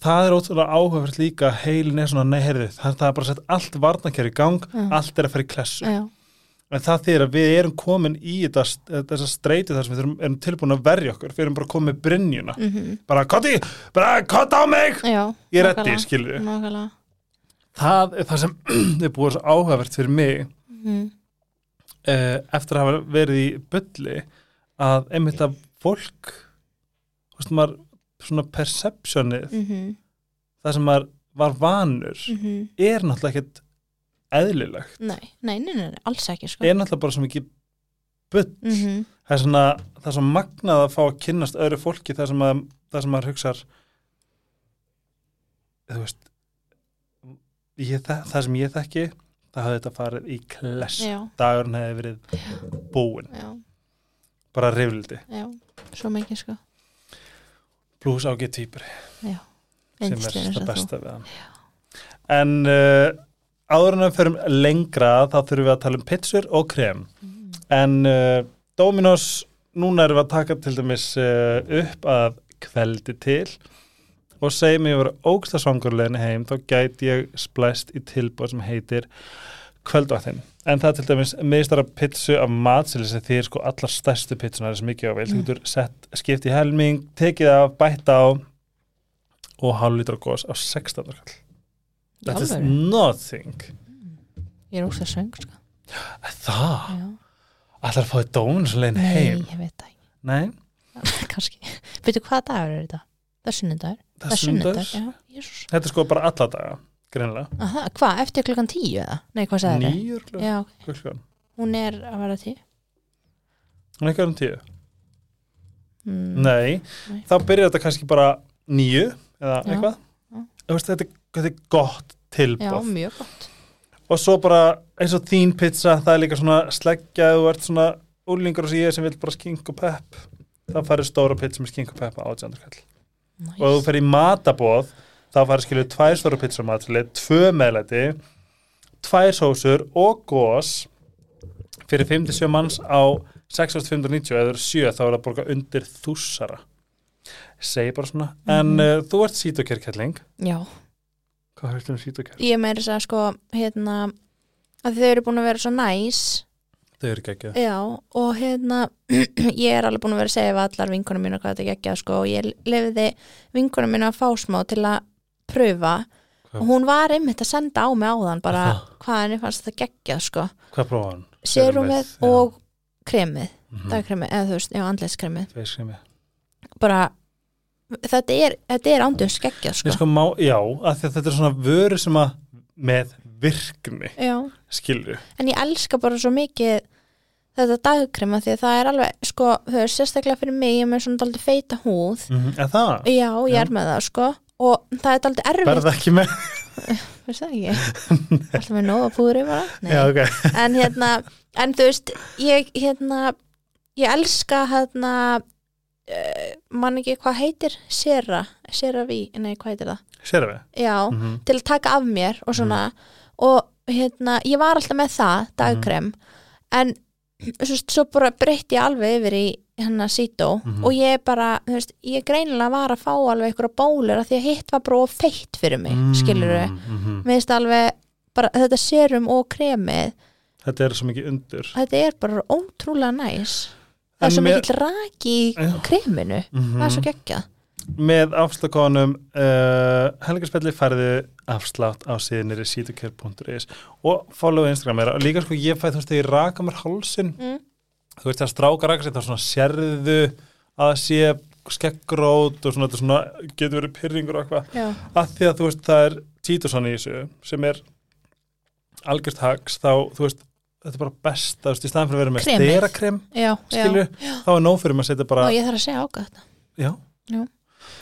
það er ótrúlega áhugavert líka heilin er svona, nei heyrðu, það, er bara sett allt varnakjör í gang, Já. allt er að fara í klessu. Já, en það þýðir að við erum komin í þessa streyti þar sem við erum, tilbúin að verja okkur, við erum bara komin með brynjuna. Mm bara kotti, bara kotti á mig! Já ég er skilur nákvæmlega. Það er það sem er búið svo áhugavert fyrir mig mm uh, eftir að hafa verið í bylli að einmitt að fólk veist maður svona perceptionið, -hmm. það sem maður var vanur Mm er náttúrulega ekkert eðlilegt, nei, nei, nei, nei, nei, alls ekki sko. er náttúrulega bara svo mikið bull, mm -hmm. það er svona það er svo magnað að fá að kynnast öðru fólki það sem, að, það sem maður hugsar þú veist ég, það, það sem ég þekki það hafði þetta farið í kless. Já, dagurinn hefði verið búinn. Já, bara rifldi, já svo mikið sko. Pluss ágætt týpur. Já, sem er það og þú. besta við hann. En uh, áður en við förum lengra þá þurfum við að tala um pizzur og krem Mm. en uh, Dominos núna erum við að taka til dæmis uh, upp að kveldi til og segjum ég verið ógsta svangurlegin heim þá gæti ég splæst í tilbúð sem heitir kvöldvaktin en það er til dæmis miðstara pizzu af matseli sem því er sko allar stærstu pizzunar sem mikið á vel, þú Mm. getur sett skipt í helming, tekið af, bætt á og hálf lítra gós á 16. kall that is nothing. Ég er ógst að söng sko það, allar að fá þið Dominos legin nei, heim? ég veit það nei, ekki kannski, veitu hvaða dagur er þetta? það er sunnudagur, það er sunnudagur já, þetta er sko bara alla daga, greinlega hvað, eftir klukkan tíu eða? Nei, hvað sagði þið? nýjur klukkan, hún er að vera tíu. Hún er ekki um tíu. Mm. nei, Nei. þá byrjar þetta kannski bara nýju eða eitthvað. Já. Þú veist, þetta, er- þetta er gott Já, tilbóð mjög gott. Og svo bara eins og þín pizza það er líka svona sleggja þú ert svona úlingur og ég sem vil bara skink og pepp þá farið stóra pizza með skink og pepp á 800 kall. Nice. og þú fer í matabóð þá farið skilju tvær stóra pizza matrili tvö meðlæti tvær sósur og gós fyrir 57 manns á 6590 eða eru 7 þá er það borga undir þúsara. Segi bara svona. En Mhm. uh, þú ert sítókerkelling Já, hvað höfðu um sítóker? ég meiri að sko hérna að þau eru búin að vera svo næs þau eru geggjað Já, og hérna ég er alveg búin að vera að segja við allar vinkunum mína hvað þetta geggja sko og ég lefiði vinkunum mína að fá smá til að pröfa Hvað? og hún var einmitt að senda á mig áðan bara Aha. hvað henni fannst þetta geggja sko Hvað prófaði hann? serumið og kremið, Mhm. dagkremið eða þú veist, já, andleitskremið Feiskremi. bara þetta er, er ándjós geggja sko. sko já, þetta er svona vöru sem að með virkni Já, skilju. En ég elska bara svo mikið þetta dagkrema því að það er alveg sko, þau er sérstaklega fyrir mig ég er með svona daldið feita húð. Mm -hmm. En það, Já, ég Já. er með það sko. Og það er daldið erfitt. Verða ekki með? Það ekki? Alltaf með bara? Nei. Já, ok. En hérna, en þú veist ég hérna, ég elska hérna uh, man ekki hvað heitir Sera, Sera Vi nei, hvað heitir það? Við Já, mm -hmm. til að taka af mér og svona og hérna, ég var alltaf með það dagkrem, en þú veist, svo bara breytti ég alveg yfir í hérna sító Mhm. og ég bara, þú veist, ég greinilega var að fá alveg einhverja bólur af því að hitt var bara of feitt fyrir mig, mm. skilur við mm -hmm. mér finnst alveg bara þetta serum og kremið Þetta er svo mikið undur þetta er bara ótrúlega næs það er svo með- mikill raki í kreminu, mm það er svo geggjað. Með afslagkonum uh, helgarspelli færðu afslátt á síðinir í sítokjör.is og follow Instagram er og líka sko ég fæ þú veist þegar ég raka mér hálsin mm. þú veist það stráka raka sér þá svona sérðu að sé skeggrót og svona, svona getur verið pyrringur og eitthvað. Að því að þú veist það er títusann í þessu sem er algjört hags þá þú veist þetta er bara besta, þú veist, í staðan fyrir að vera með sterakrem, já, skilju já. þá er nóg fyrir maður að setja bara og ég þarf að segja ágæð þetta. Já,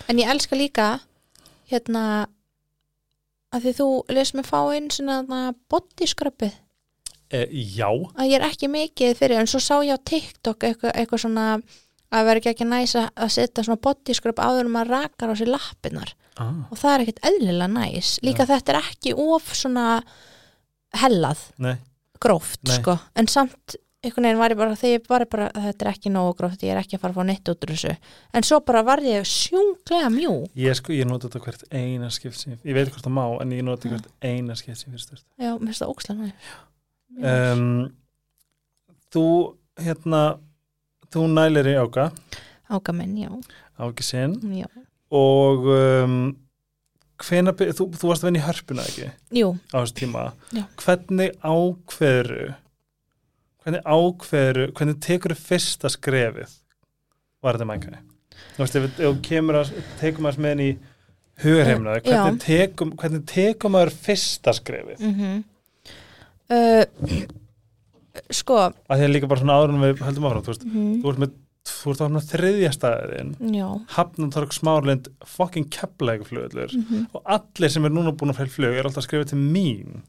en ég elska líka hérna að því þú les mig fá inn svona body scrubbið. E, já. Að ég er ekki mikið fyrir en svo sá ég á TikTok eitthvað, eitthvað svona að vera ekki ekki næs að setja svona body scrub áður um að rakar á sér lappirnar. Ah, og það er ekkert eðlilega næs. Líka þetta er ekki of svona hellað, nei, gróft Nei. sko, en samt einhvern veginn var ég bara, þegar ég var bara þetta er ekki nógu gróft, ég er ekki að fara að fá neitt út úr þessu. En svo bara var ég sjúnglega mjú ég sko, ég nota þetta hvert eina skipt sem, ég veit hvort það má en ég nota hvert eina skipt sem fyrir styrst já, mér finnst það ókslega um, þú hérna þú nælir í áka. Ága minn, já, áki sinn. Og um, hvena, þú, þú varst að vinna í hörpuna ekki? Jú, á þessu tíma. Já. hvernig ákveðru hvernig ákveðru hvernig tekur þau fyrsta skrefið? Var þetta mækæði þú veist, ef þú kemur að tekum með henni í hugurheimnaði, Já. hvernig tekum, hvernig tekum maður fyrsta skrefið? Mm uh, sko. Að því að líka bara svona áður en við höldum áfram þú veist, mm, þú ert með þú ert á hann þriðja staðin Hafnartorg Smárlind fucking kepplega flugullur mm og allir sem er núna búin að fæl flug er alltaf að skrifa til mín.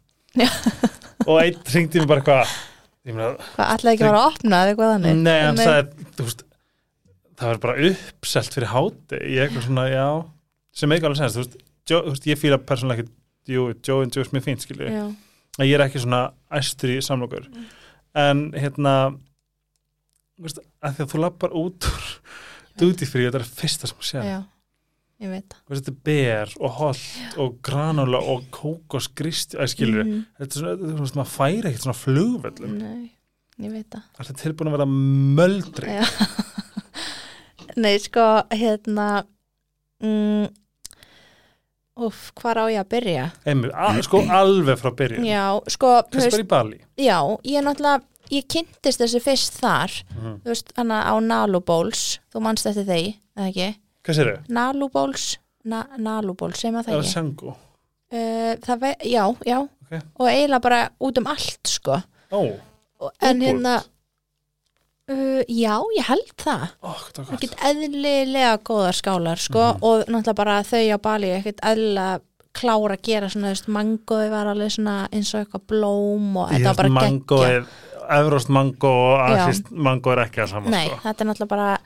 Og einn ringdi mér bara hvað, ætlaði ekki að vera að opna eða eitthvað þannig? Nei, hann sagði þú veist, það var bara uppselt fyrir háti ég eitthvað svona, já. Sem eitthvað alveg senst, þú veist, þú veist ég fýla persónulega ekki Joe, Joe and Joe Smith fínt skilju, að ég er ekki svona æstur í samlokur en hérna veist, að því að þú lappar út úr duty free, þetta er fyrsta sem já, ég veit það. Þetta er ber og holt og granula og kókosgrist að skilur, Mhm. þetta er svona, þú veist, maður færi ekkert svona flugvöllum, nei, ég veit það. Þetta er tilbúin að vera möldri? Já. Nei, sko, hérna mm, Úf, hvar á ég að byrja? A, sko alveg frá byrjun. Já, sko, veist, bara í Bali. já, ég náttúrulega ég kynntist þessu fyrst þar Mhm. þú veist, hana á Nalubóls þú manst eftir þeir, eða ekki? Hvað sér þau? Nalubóls, na, Nalubóls sem að Það það er ekki? Sjango uh, það já, já. Ok. og eiginlega bara út um allt, sko. Ó, Og- en hérna uh, já, ég held það. Það ekkert eðlilega góðar skálar sko, Mhm. og náttúrulega bara þau á Bali ekkert eðlilega klára að gera svona, þú veist, mangoði var alveg svona eins og eitthvað blóm og þetta var bara mango geggja Evrost mango og asist mango er ekki að sama Nei, sko. þetta er náttúrulega bara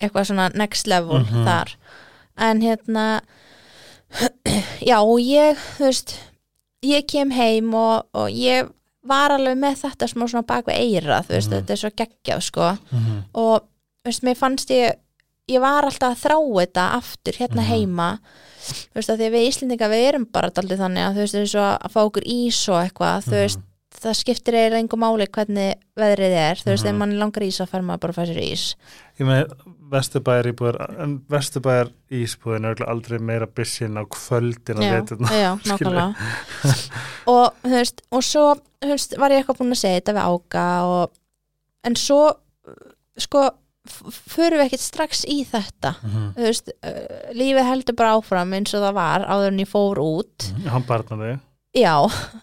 eitthvað svona next level Mhm. þar en hérna já, og ég þú veist, ég kem heim og, og ég var alveg með þetta smá svona bak við eira, þú veist, Mhm. þetta er svo geggjað sko Mhm. og veist, mér fannst ég ég var alltaf að þrá þetta aftur hérna Mhm. heima þú veist að því að við Íslendinga við erum bara daldið þannig að þú veist eins og að fá okkur ís og eitthvað þú Mhm. veist veist, það skiptir eiginlega engum máli hvernig veðrið er, þú veist, Mhm. ef mann langar ís að fer maður bara að fæ sér ís. Ég með vesturbæjar íbúður en vesturbæjar ísbúðin er aldrei meira bissin á kvöldin já, að veturna já, nákvæmlega. Og þú veist, og svo þú veist, var ég eitthvað búin að segja þetta við áka og, en svo sko, förum við ekkert strax í þetta. Mhm. þú veist, uh, lífið heldur bara áfram eins og það var áður en ég fór út. Hann barnar þig já,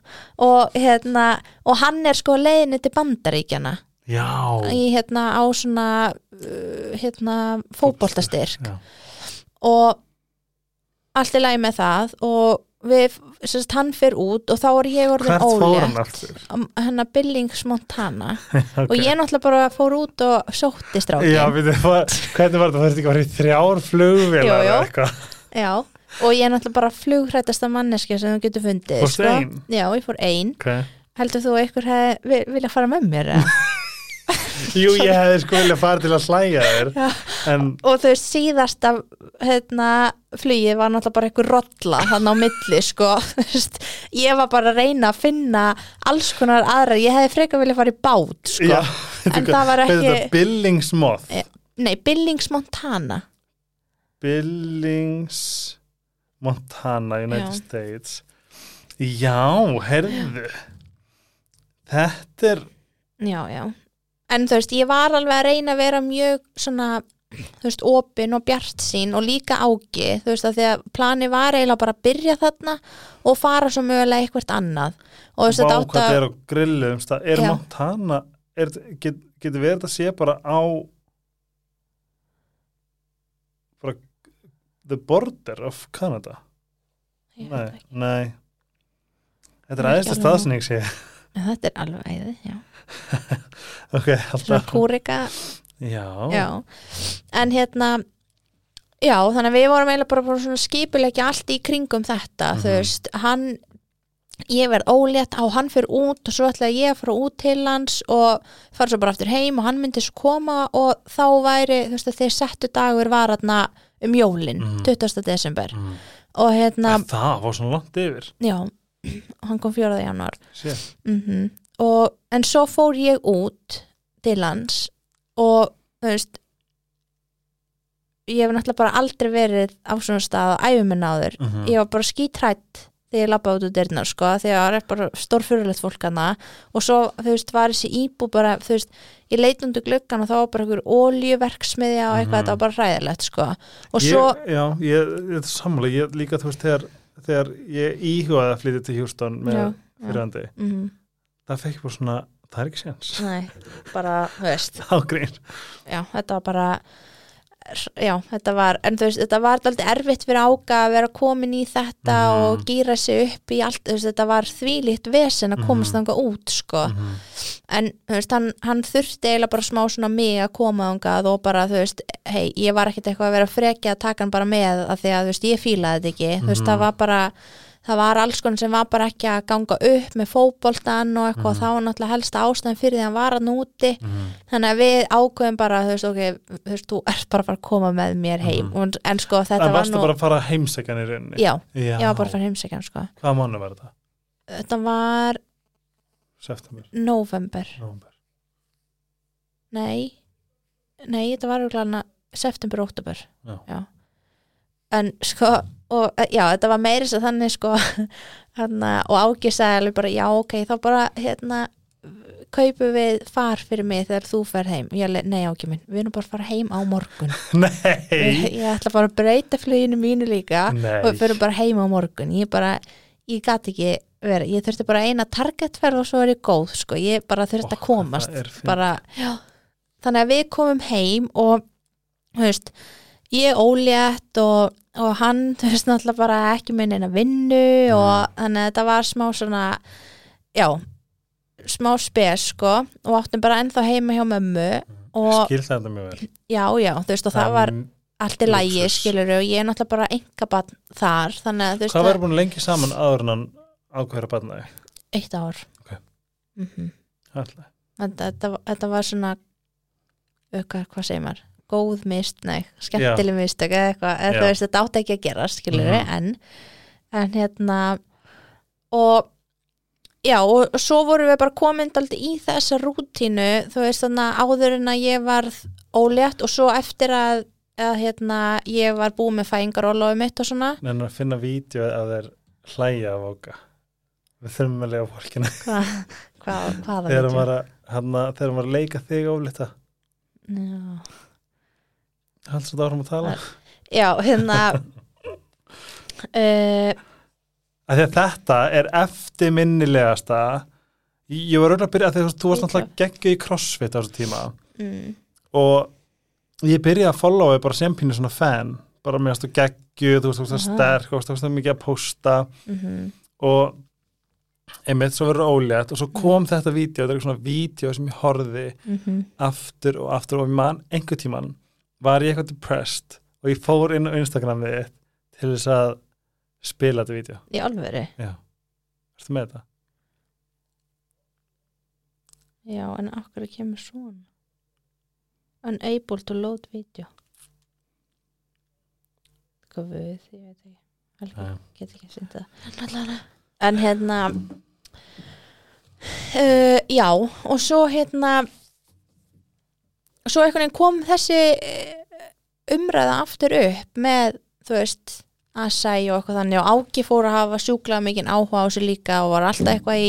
og hérna og hann er sko leiðinni til bandaríkjana Já, í hérna á svona uh, hérna fótboltastyrk. Já. og allt er læg með það og við, sérst, hann fer út og þá er ég orðin hvert hann ólétt aftur? hennar Billings Montana okay. og ég náttúrulega bara fór út og sótti strákin Já, við þau, hvernig var þetta? Það að fara í þrjár jú. eða eitthvað? Já, og ég náttúrulega bara flugrættasta manneskja sem þú getur fundið sko. Já, ég fór ein Okay. Heldur þú að ykkur hefði vilja fara með mér? eða? Jú, ég hefði sko vilja fara til að hlæja þér en og veist, síðasta hérna, flugið var náttúrulega bara eitthvað rolla þannig á milli, sko. Ég var bara að reyna að finna alls konar aðra, ég hefði frekar vilja fara í bát, sko. Já, En það var ekki- Billingsmoth. Eh. Nei, Billings Montana Billings Montana, United Já. States. Já, heyrðu. Þetta er Já, já En þú veist, ég var alveg að reyna að vera mjög svona, þú veist, opin og bjart sín og líka ági, þú veist, að því að plani var eiginlega bara að byrja þarna og fara svo mögulega eitthvað annað. Og þú veist, þetta átt að er á grillum stað. Er. Montana er, get, Getur verið að sé bara á bara the border of Canada? Nei, nei. Þetta er aðeins að staðsning sé. Þetta er alveg æði, já Ok, Svona kúrika, Já, já En hérna Já, þannig að við vorum eiginlega bara, bara svona skipulegja allt í kringum þetta, þú Mhm. veist, hann ég verð ólétt á hann fyrir út og svo ætlaði ég að fara út til hans og fara svo bara aftur heim og hann myndi svo koma og þá væri, þú veist, að þeir settu dagur var hann um jólin, Mhm. 20. desember mm. og hérna, það var svona langt yfir já hann kom 4. januar mm og, en svo fór ég út til hans og þú veist ég hef náttúrulega bara aldrei verið á svona stað á æfuminn áður. Mhm. ég var bara skítrætt þegar ég labbaði út úr dyrnar sko, þegar það er bara stórfyrulegt fólk hana og svo, þú veist, var þessi íbú bara, þú veist, ég leit undir gluggan og þá var bara einhver oljuverksmiðja og eitthvað, Mhm. þetta var bara hræðilegt, sko. Og ég, svo, Já, ég, ég sammála. Ég líka, þú veist, þegar, þegar ég íhugaði að flytja til Houston með fyrirhandi mm, það fekk bara svona, það er ekki séns nei bara, þú veist, ágrín já, þetta var bara já, þetta var en þú veist, þetta var alltaf erfitt fyrir ága að vera komin í þetta Mhm. og gýra sig upp í allt, veist, þetta var þvílíkt vesen að komast Mhm. þangað út, sko Mhm. en þú veist, hann, hann þurfti eiginlega bara smá svona mig að koma þangað og bara, þú veist, hei, ég var ekkert eitthvað að vera freki að taka hann bara með að því að, þú veist, ég fílaði þetta ekki, þú veist, Mhm. það var bara það var alls konar sem var bara ekki að ganga upp með fótboltan og eitthvað og Mhm. það var náttúrulega helsta ástæðan fyrir því að hann var að núti Mhm. þannig að við ákveðum bara, þú veist, ok þú veist, þú ert bara að fara að koma með mér heim og, en sko, þetta En var varstu nú bara að fara heimsækjan í rauninni? já, Já. ég var bara að fara heimsækjan, sko Hvaða mánu var þetta? þetta var September, november november Nei, nei, þetta var auðvitað september, oktober Já. En sko, og eh, já, þetta var meiri svo þannig sko hana, og Ági sagði alveg bara, já, ok, þá bara hérna kaupum við far fyrir mig þegar þú fer heim. Ég alveg, nei Ági minn, við erum bara að fara heim á morgun. Nei, ég ætla bara að breyta fluginu mínu líka Nei. og við fyrir bara heim á morgun. Ég bara, ég gat ekki verið, ég þurfti bara eina targetferð og svo er ég góð, sko, ég bara þurfti Ó, að komast bara, já. Þannig að við komum heim og þú veist, ég ólétt og, og hann, þú veist, náttúrulega bara ekki með neina vinnu og þannig að þetta var smá svona já, smá spes sko og áttum bara ennþá heima hjá mömmu og skil þetta mjög vel já, já, þú veist, og það var En allt í lægi, skilur og ég er náttúrulega bara enga bann þar þannig að þú veist, Hvað það- verður búin lengi saman áður en ákveður að batna þig? eitt ár Ok. Mhm. Alltaf. þetta, þetta, var svona auka, hvað segir maður góð mist, nei, skemmtileg mistök eða eitthvað, eða þú veist, þetta átti ekki að gera skilur Mhm. en, en hérna og já, og og svo vorum við bara komin daldi í þessa rútínu þú veist þannig að áður en að ég varð ólétt og svo eftir að, að hérna, ég var búið með fæingarólofi mitt og svona. En að finna vídeo að þeir hlæja af oka við þurfum að lega fólkina hvað, hvað, hvaða að, hana, þegar maður að leika þig oflita Já. Halds þetta áfram að tala. Já, hérna uh, að að þetta er eftirminnilegasta. Ég var auðvitað að byrja að því að þú- varst náttúrulega geggju í crossfit á þessu tíma. Mm, og ég byrjaði að followa bara sem pínu svona fan. Bara mér varstu geggju, þú veist þú veist sterk þú veist þú veist mikið að posta. Mm og einmitt svo verður ólétt og svo kom þetta vídeo, þetta er svona vídeo sem ég horfði -hmm. aftur og aftur og man einhver tíman var ég eitthvað depressed og ég fór inn á Instagramið til þess að spila þetta vídeo. Í alvöru? Já, erstu með þetta? já, en okkur kemur svona? Unable to load video. Við, ég veit ekki. Helgi, Já. get ekki synt það. En hérna uh, já og svo hérna svo einhvern veginn kom þessi eh, umræða aftur upp með þú veist Asai og eitthvað þannig og Áki fór að hafa sjúklað mikinn áhuga á þessu líka og var alltaf eitthvað í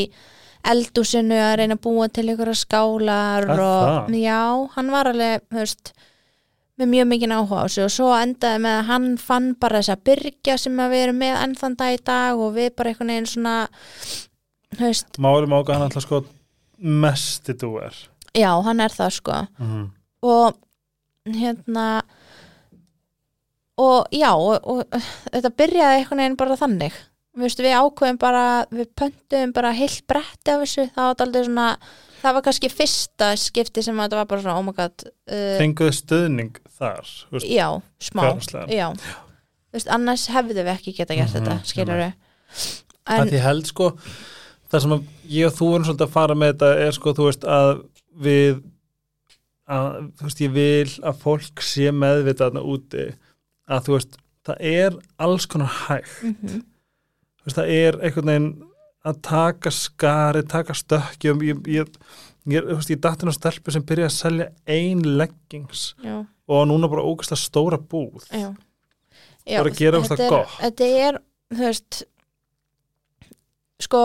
eldúsinu að reyna að búa til einhverja skálar Er og já, hann var alveg veist, með mjög mikinn áhuga á þessu og svo endaði með að hann fann bara þessa byrgja sem að við erum með enn þann dag í dag og við bara einhvern veginn svona Málum áka hann alltaf sko mesti dúer. Já, hann er það sko. Mm -hmm. Og hérna og já og, og þetta byrjaði einhvern veginn bara þannig. Veist, við ákveðum bara, við pöntum bara heilt bretti af þessu, það var aldrei svona það var kannski fyrsta skipti sem að þetta var bara svona, oh my god uh, Fenguðu stuðning þar þú veist, já, smá. fjárhagslegan. já, þú veist, annars hefðu við ekki geta gert Mhm, þetta, skilur við að en, því held sko það sem ég og þú erum svolítið að fara með þetta er sko þú veist að við að þú veist ég vil að fólk sé meðvitað þarna úti að þú veist það er alls konar hægt. Mm þú veist það er einhvern veginn að taka skari, taka stökkjum ég, ég, ég, þú veist, ég datin á stelpu sem byrja að selja ein leggings já, og núna bara ógast að stóra búð. Já. Bara að gera ógeðslega er- gott. þetta er, þú veist sko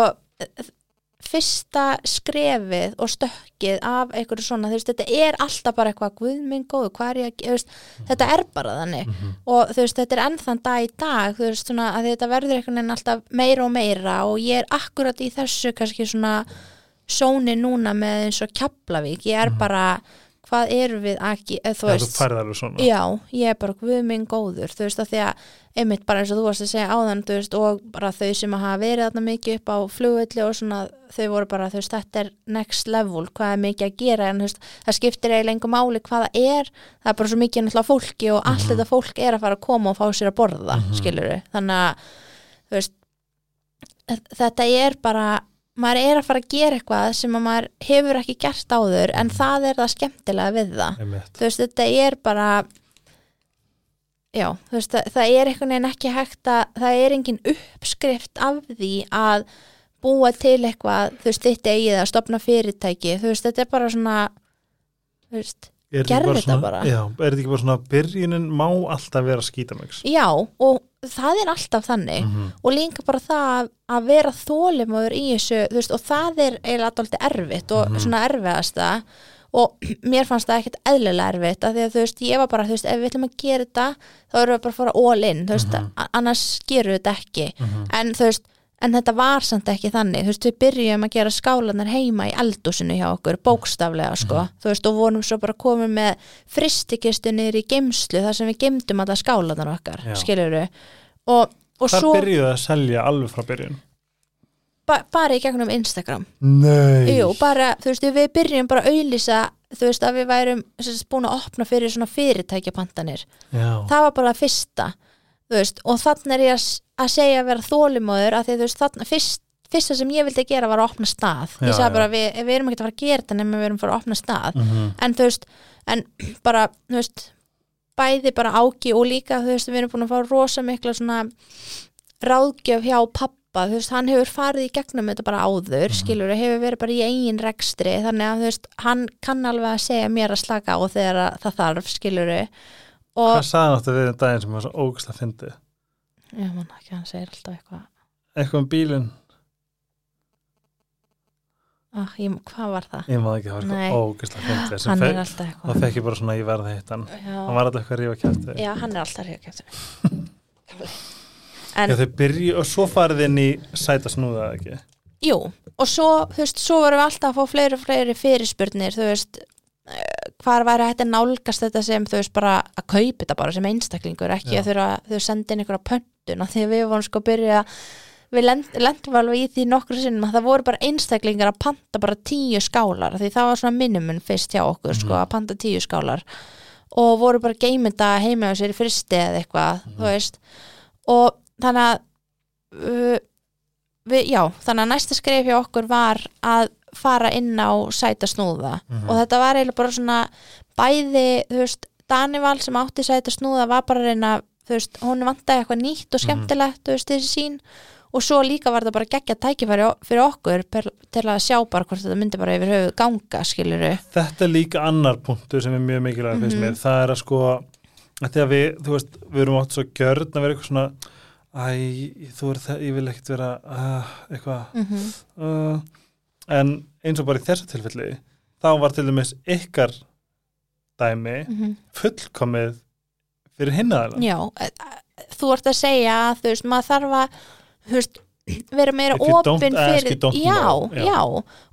fyrsta skrefið og stökkið af einhverju svona, veist, þetta er alltaf bara eitthvað, guð minn góðu, hvað er ég að ge- þú veist, þetta er bara þannig. Mhm. og þú veist, þetta er ennþann dag í dag veist, svona, að þetta verður einhvern veginn alltaf meira og meira og ég er akkurat í þessu kannski svona sóni núna með eins og Keflavík. Ég er bara, hvað erum við eða þú þú veist. Já, ég er bara guð minn góður. Þú veist að því að einmitt bara eins og þú varst að segja áðan veist og bara þau sem hafa verið þarna mikið upp á flugvelli og svona þau voru bara þú veist þetta er next level hvað er mikið að gera en þú veist það skiptir eiginlega engu máli hvað það er það er bara svo mikið náttúrulega fólki og allt þetta fólk er að fara að koma og fá sér að borða mm Mhm. þannig að veist þetta er bara maður er að fara að gera eitthvað sem að maður hefur ekki gert áður en það er það skemmtilega við það. Veist, þetta er bara já, þú veist, það, það er einhvern veginn ekki hægt að, það er engin uppskrift af því að búa til eitthvað, þú veist, þitt eigið að stopna fyrirtæki, þú veist, þetta er bara svona þú veist, Er þetta bara. Já, er þetta ekki bara svona byrjunin má alltaf vera skítamöks já, og það er alltaf þannig -hmm. og líka bara það að- vera þólimóður í þessu, þú veist, og það er eiginlega alltaf erfitt og Mhm. svona erfiðasta og mér fannst það ekkert eðlilega erfitt af því að þú veist, ég var bara, þú veist, ef við ætlum að gera þetta þá erum við bara að fara all in, þú veist, Mhm. a- annars gerum við þetta ekki Mhm. en þú veist, en þetta var samt ekki þannig, þú veist, við byrjum að gera skálanar heima í eldúsinu hjá okkur bókstaflega, sko, Mhm. þú veist, og vorum svo bara komin með fristikistu niður í geimslu þar sem við geimdum alla skálanar okkar, Já. skilur við og, og Það svo byrjuðu að selja alveg frá byrjun ba bara í gegnum Instagram. Nei. Jú, bara, þú veist, við byrjum bara að auðlýsa þú veist, að við værum sagt, búin að opna fyrir svona fyrirtækjapantanir. Já, það var bara fyrsta veist, og þannig er ég að, að segja að vera þólimóður að því þú veist, þannig fyrst, fyrsta sem ég vildi gera var að opna stað. Já, ég sagði bara, við, við erum ekki að fara að gera þetta nema við erum að fara að opna stað. Mhm. en þú veist, en bara veist, bæði bara áki og líka þú veist, við erum búin að fá rosa mikla svona ráðgjöf hjá pappa pappa, þú veist, hann hefur farið í gegnum þetta bara áður, Mhm. skilur hefur verið bara í eigin rekstri, þannig að þú veist, hann kann alveg að segja mér að slaka á þegar að það þarf, skilur og, Hvað sagði náttúrulega við um daginn sem var svo ógust að fyndi? ég man ekki, hann segir alltaf eitthvað Eitthvað um bílinn, ah, ég, hvað var það? ég maður ekki, það var Nei. eitthvað ógust að fyndi sem Hann er alltaf eitthvað fekk ég bara svona að ég verði að hitta hann hann var alltaf eitthvað að rífa kæfti já, hann er alltaf ríða en Já, þau byrju og svo farið inn í sæta snúða ekki Jú, og svo, þú veist, svo vorum við alltaf að fá fleiri og fleiri fyrirspurnir, þú veist, eh, hvar væri að nálgast þetta sem, þú veist, bara að kaupa þetta bara sem einstaklingur, ekki Já. að að þau senda inn einhverja pöntun, af því við vorum sko að byrja, við lend, lendum alveg í því nokkru sinnum að það voru bara einstaklingar að panta bara tíu skálar, því það var svona minimun fyrst hjá okkur, sko, Mhm. að panta tíu skálar og voru bara geimynda heima á sér í fristi eða eitthvað, veist, og þannig að uh, við, já, þannig að næsta skref hjá okkur var að fara inn á sæta snúða Mhm. og þetta var eiginlega bara svona bæði, þú veist, Danival sem átti sæta snúða var bara reyna þú veist, hún vantaði eitthvað nýtt og Mhm. skemmtilegt þú veist, þessi sín og svo líka var þetta bara geggja tækifæri fyrir okkur per, til að sjá bara hvort þetta myndi bara yfir höfuð ganga, skiluru þetta er líka annar punktur sem er mjög mikilvæg Mhm. mér, það er að sko að því að við, þú veist, við erum átt svo gjörn að vera eitthvað svona æ, þú er það, ég vil ekkert vera uh, eitthvað mm -hmm. uh, en eins og bara í þessu tilfelli þá var til dæmis ykkar dæmi Mhm. fullkomið fyrir hinnaðalega Já, e- e- þú ert að segja að þú veist, maður þarf að veist, vera meira ask, fyrir já. Já. já,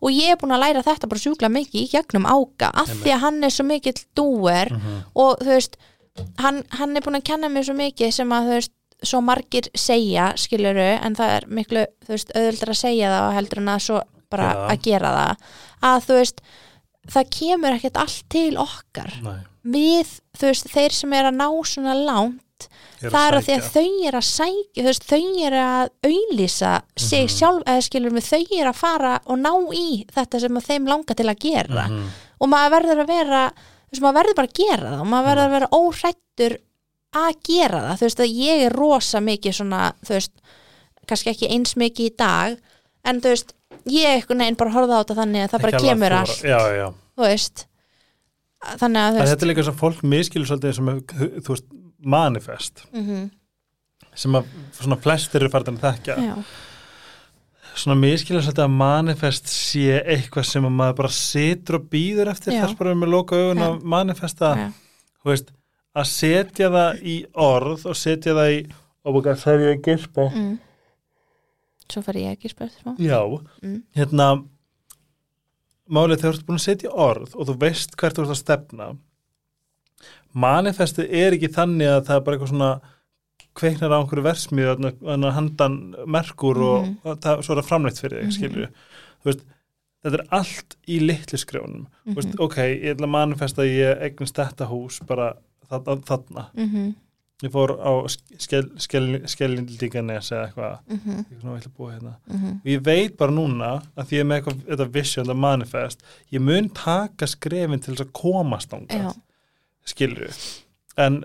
og ég er búin að læra þetta bara sjúkla mikið í gegnum áka af því að hann er svo mikill dúer Mhm. og þú veist hann, hann er búin að kenna mér svo mikið sem að þú veist, svo margir segja skiluru, en það er miklu þú veist, auðvöldar að segja það og heldur en að svo bara það. að gera það að þú veist, það kemur ekkert allt til okkar Nei, við, þú veist, þeir sem er að ná svona langt ég það er að því að þau er að sækja þú veist, þau er að auðlýsa sig Mhm. sjálf, eða skilur við þau er að fara og ná í þetta sem þeim langar til að gera Mhm. og maður verður að vera þú veist, maður verður bara að gera það og maður verður að vera óhrættur að gera það þú veist, að ég er rosa mikið svona, þú veist, kannski ekki eins mikið í dag, en þú veist ég einhvern veginn bara horfða á þetta þannig að það bara kemur að allt, Já, já, þú veist. Þannig að þú veist þetta er líka svo fólk miskilur svolítið sem, þú veist, manifest mm sem að svona flestir eru farin að þekkja. Já, svona miskilur svolítið að manifest sé eitthvað sem að maður bara situr og býður eftir þess bara með loka augun að manifesta. Þú veist, að setja það í orð og setja það í og búið að segja að gispa mm. svo fer ég spurt smá já, mm. hérna málið þegar þú ert búin að setja í orð og þú veist hvert þú ert að stefna manifestið er ekki þannig að það er bara eitthvað svona kveiknar á einhverju versmið að handan merkur og, Mhm. og það, svo er það framleitt fyrir þig, Mhm. skilju þú veist, þetta er allt í litlu skrjónum, veist, Mhm. ok ég ætla að manifesta að ég eignast þetta hús bara þarna, þarna. Mhm, ég fór á skellindíkanes eða eitthvað mhm, ég er svona að búa hérna mhm. og ég veit bara núna að því ég er með eitthvað, þetta vision, þetta manifest ég mun taka skrefin til þess að komast Já. ángað, skilur en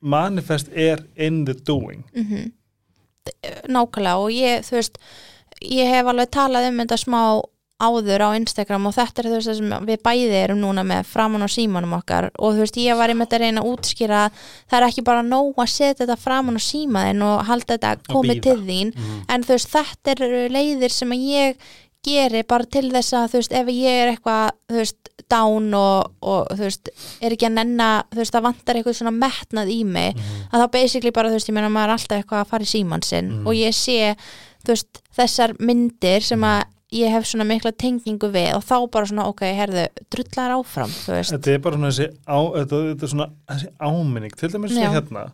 manifest er in the doing Mhm. nákvæmlega og ég, þú veist ég hef alveg talað um þetta smá áður á Instagram og þetta er þú veist það sem við bæði erum núna með framan á símanum okkar og þú veist ég var einmitt að reyna að útskýra að það er ekki bara nóg að setja þetta framan á símaðin og halda þetta komið til þín mm. en þú veist þetta eru leiðir sem að ég geri bara til þess að þú veist ef ég er eitthvað þú veist down og, og þú veist er ekki að nenna þú veist það vantar eitthvað svona metnað í mig Mhm. að þá basically bara þú veist ég meina maður er alltaf eitthvað að fara í síman sinn Mhm. og ég sé þú veist þessar myndir sem að ég hef svona mikla tengingu við og þá bara svona ok, herðu, drullar áfram þetta er bara svona þessi á, þetta, þetta er svona þessi áminning. Til dæmis svo Já. hérna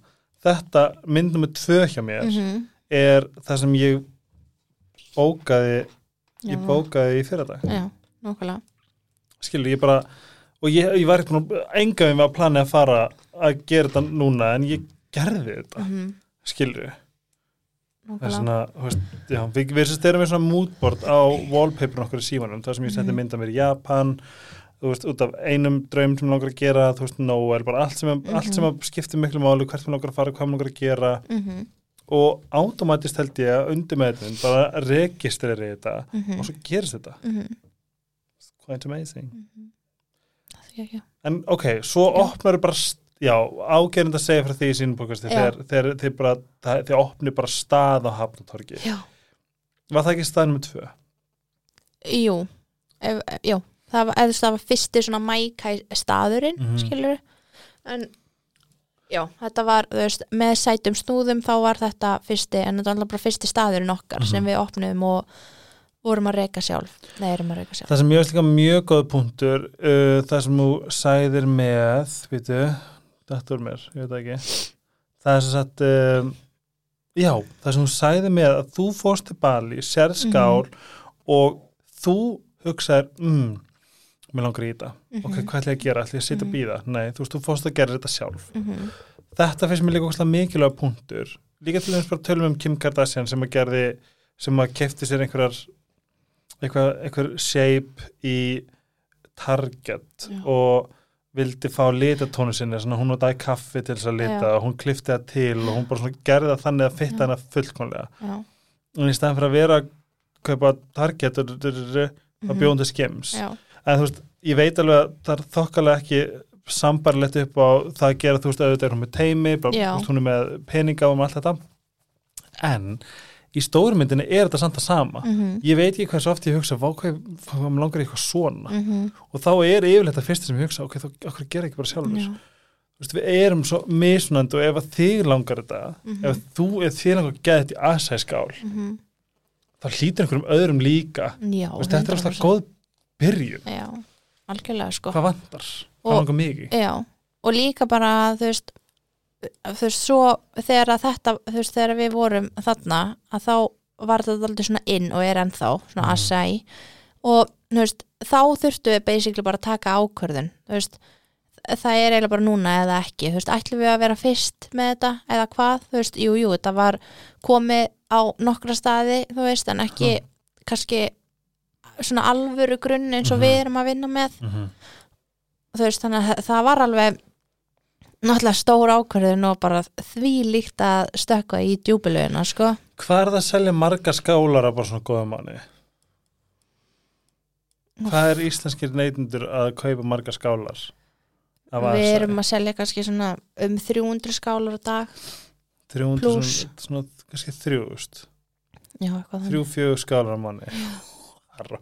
þetta myndum með tvö hjá mér mm er það sem ég bókaði Já. ég bókaði í fyrradag. Já, nákvæmlega. Skilur ég bara og ég, ég var enga við að plana að fara að gera þetta núna en ég gerði þetta. Mm -hmm. skilur svona, veist, já, við, við sérst erum við svona moodboard á wallpaperin okkur í símanum það sem ég setti Mhm. mynda mér í Japan þú veist, út af einum draum sem langar að gera þú veist, Noel, bara allt sem, mm allt sem að skiptir miklu máli, hvert mér langar að fara, hvað mér langar að gera mm -hmm. og automatist held ég að undir meðin bara registreri þetta Mhm. og svo gerist þetta Mhm. quite amazing Mhm. Það er ekki en ok, svo opnar bara st- já, ágerend að segja frá því í sínum bókasti Já. þegar, þið bara þið opni bara stað á hafnatorgi Já, var það ekki stað nummer tvö? jú ef, Já, það var, var fyrsti svona mækæ staðurinn, Mhm. skilur en já, þetta var, veist, með sætum snúðum þá var þetta fyrsti, en þetta var alltaf bara fyrsti staðurinn okkar Mhm. sem við opnum og vorum að reyka sjálf Nei, erum að reyka sjálf Það sem ég veist líka mjög góð punktur uh, það sem þú sæðir með veitu, er mér ég veit ekki það er sem sagt um, já, það sem þú sæðir með að þú fórst til Bali, sér skál og þú hugsaðir mm, mér langar í þetta ok, Mhm. hvað ætla ég að gera, ætla ég að sitja og Mhm. býða nei, þú veist, þú fórst að gera þetta sjálf Mhm. þetta finnst mér líka óslega mikilvæg punktur líka til þess bara tölum um Kim Kardashian sem að gerði, sem að kefti sér einhverjar einhver shape í Target Já. og vildi fá litatónu sinni, hún notaði kaffi til þess að lita og hún klifti það til og hún bara gerði það þannig að fitta hana fullkonlega en í staðan fyrir að vera að kaupa Target það Mhm. bjóðum skims. Já, en þú veist, ég veit alveg að það er þokkalega ekki sambarlegt upp á það að gera, þú veist, auðvitað er hún með teimi hún er með peninga og með allt þetta. En í stórmyndinni er þetta samt að sama. Mhm, ég veit ekki hversu oft ég hugsa hvað hvað maður langar eitthvað svona? Mhm, og þá er yfirleitt að fyrsta sem ég hugsa ok, þá okkur gera ekki bara sjálfur? Já, við erum svo mismunandi og ef þig langar þetta Mhm. ef þú er þig langar að geða þetta í asæskál mhm, þá hlýtur einhverjum öðrum líka. Já Þú veist, þetta er alltaf 100%. góð byrjun. Já, algjörlega sko. Hvað vantar, hvað langar mikið og líka bara þú veist, þú veist svo þegar þetta, þú veist, þegar við vorum þarna, að þá var þetta aldrei svona inn og er ennþá svona Mhm. assæ og þú veist, þá þurftu við basically bara að taka ákvörðun þú veist, það er eiginlega bara núna eða ekki, þú veist, ætlum við að vera fyrst með þetta eða hvað, þú veist, jú, jú þetta var komið á nokkra staði, þú veist, en ekki kannski svona alvöru grunn eins og Mhm. við erum að vinna með mm -hmm. þú veist þannig að það var alveg náttúrulega stór ákvörðun og bara því líkt að stökka í djúbilögina sko. Hvað er það að selja marga skálar á bara svona góða manni? Hvað er íslenskir neytundur að kaupa marga skálar? við erum að selja kannski svona um 300 skálar á dag. 300 plús. svona, svona kannski þrjúst já, eitthvað þrjú fjögur skálar á manni. Það er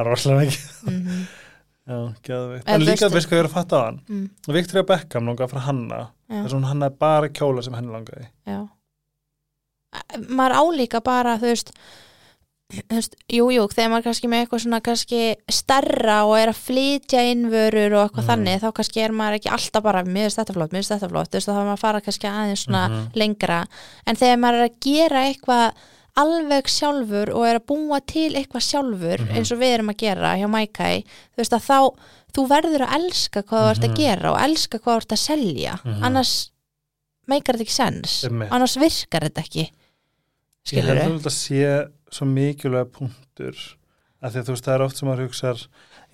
er rosalega mikið. Mm Já, geðveikt. En En líka, veist hvað ég er að fatta á hann? Mm, Victoria Beckham langaði frá hanna þess að hún hannaði bara kjóla sem henni langaði. Já. Maður álíka bara þú veist, þú veist jú, jú, þegar maður kannski með eitthvað svona kannski starra og er að flytja innvörur og eitthvað Mhm. þannig, þá kannski er maður ekki alltaf bara, mér finnst þetta flott, mér finnst þetta flott. Þú veist, þá þarf maður að fara kannski aðeins svona Mhm. lengra. En þegar maður er að gera eitthvað alveg sjálfur og er að búa til eitthvað sjálfur Mhm. eins og við erum að gera hjá Mækæ þú veist að þá, þú verður að elska hvað þú ert að Mhm. gera og elska hvað þú ert að selja. Mhm. annars meikar þetta ekki sens. Annars virkar þetta ekki. Ég skilur held að þetta sé svo mikilvæg punktur að því að þú veist það er oft sem maður hugsar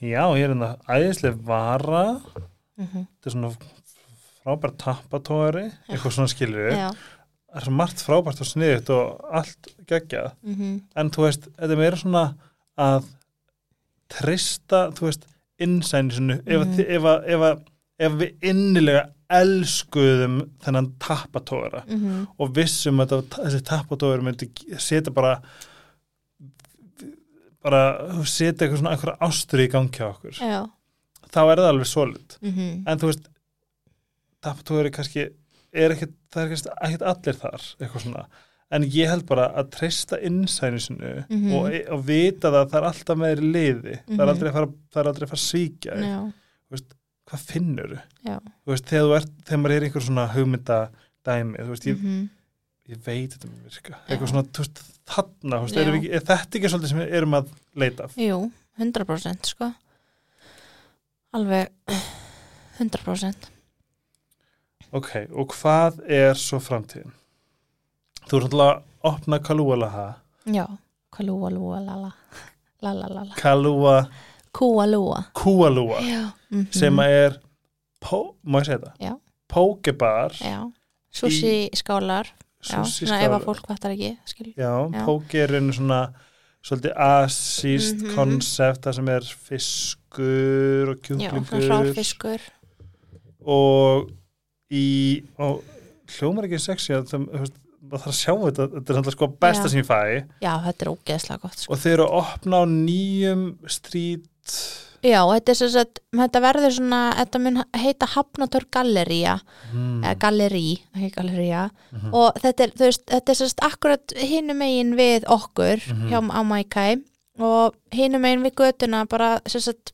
já, ég er hérna æðislega vara. Mhm. þetta er svona frábært tappatóri eitthvað svona skilur Já, það er svo margt frábært og sniðut og allt geggjað. Mhm, en þú veist, þetta er meira svona að trista, þú veist innsæni svona, ef, Mhm. mm. ef, ef, ef við innilega elskuðum þennan tappatóra mhm, og vissum að þessi tappatóri myndi setja bara bara setja eitthvað svona eitthvað ástri í gangi á okkur já. þá er það alveg solid. Mhm, en þú veist tappatóri kannski er ekkit, það er kannski ekkit allir þar eitthvað svona. En ég held bara að treysta innsæni sinu Mhm. og, og vita það að það er alltaf með í liði. Er að fara, það er aldrei að fara að svíkja já, hvað finnur veist, þegar, þú ert, þegar maður er einhver svona hugmynda dæmi, þú veist, ég, ég veit þetta með virka, eitthvað svona þú veist, þarna, veist, við ekki, er þetta ekki svolítið sem við erum að leita af jú, 100% sko. Alveg 100% ok, og hvað er svo framtíðin? Þú ert alltaf að opna Kalúalaha já, kalúa lúa lala lala lala Kalúa kúa lúa Kúalúa já, mhm, sem að er má ég segja þetta? Já. Pókebar já, sushi skálar já, sushi svona ef að fólk fattar ekki skil. Já, Já. póki er einu svona svolítið asíst Mhm. konsept það sem er fiskur og já, svona kjúklingur hráfiskur og í og hljómar ekki sexy að það, þú veist, maður þarf að sjá þetta þetta er alltaf sko besta Já. sem ég fæ já, þetta er ógeðslega gott sko. og þeir eru að opna á nýjum strít já, þetta er sem sagt þetta verður svona, þetta mun heita Hafnator Gallería hmm. eða Gallerí, ekki Gallería Mhm. og þetta er, þú veist, þetta er sem sagt akkurat hinum megin við okkur Mhm. hjá á Maikai og hinum megin við götuna bara sem sagt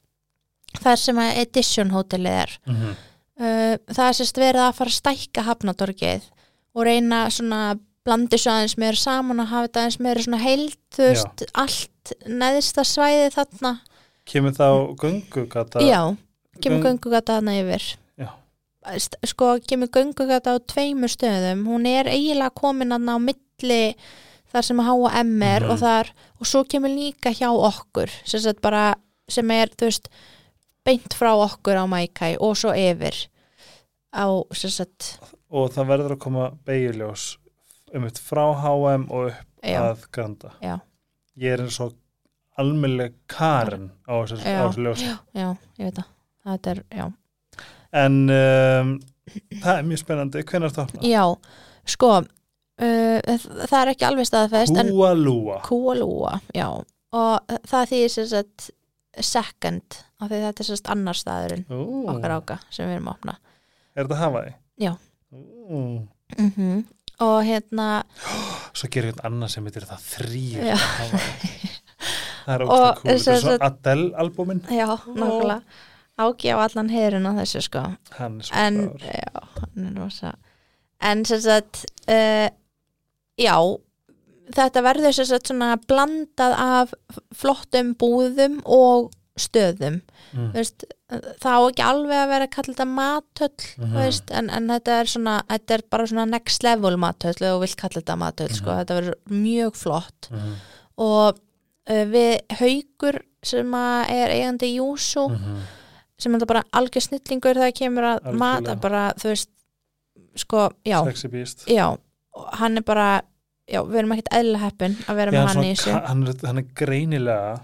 þar sem að Edition hótelið er Mhm. Uh, það er sérst verið að fara að stækka hafnatorgið og reyna svona blandi svo aðeins meira saman og hafa þetta aðeins meira svona heild þú veist, allt neðsta svæði þarna kemur þá göngugata já, kemur Göng- göngugata þarna yfir Já. Sko, kemur göngugata á tveimur stöðum hún er eiginlega komin þarna á milli þar sem H&M er Mhm. og þar, og svo kemur líka hjá okkur sem, bara, sem er, þú veist beint frá okkur á Maikai og svo yfir á, sagt og það verður að koma beigjuljós um eitt frá HM og upp já, að granda. Já, ég er eins og almennileg Karen á þessu, á Já. ég veit það. Er, já, en um, það er mjög spennandi. Hvernig er það opna? já sko uh, það er ekki alveg staðfest en Húalúa Kúalúa, já. Og það þýðir sagt second, af því þetta er sagt annar staðurinn okkar áka sem við erum að opna. Er þetta Hawaii? Já. Mm og hérna svo gerir við annað sem heitir það þrýr það er ógstlega cool. Þetta er svo sagt- Adele-albúmin já, nákvæmlega. Áki á allan heyrun á þessu sko. Hann er svo en, já, hann er rosa en sem sagt uh, já þetta verður sem sagt svona blandað af flottum búðum og stöðum mm. veist, það á ekki alveg að vera að kalla þetta matöll Mhm. þú veist, en, en þetta er svona þetta er bara svona next level matöll þú vilt kalla þetta matöll, sko, Mhm. þetta verður mjög flott Mm. og uh, við haugur sem er eigandi Júsú Mm. sem er bara algjör snillingur þegar kemur að Algjörlega. mata bara, þú veist sko, já, já og hann er bara, já, við erum ekkert eðla heppin að vera Já, með hann í þessu hann, er, hann er greinilega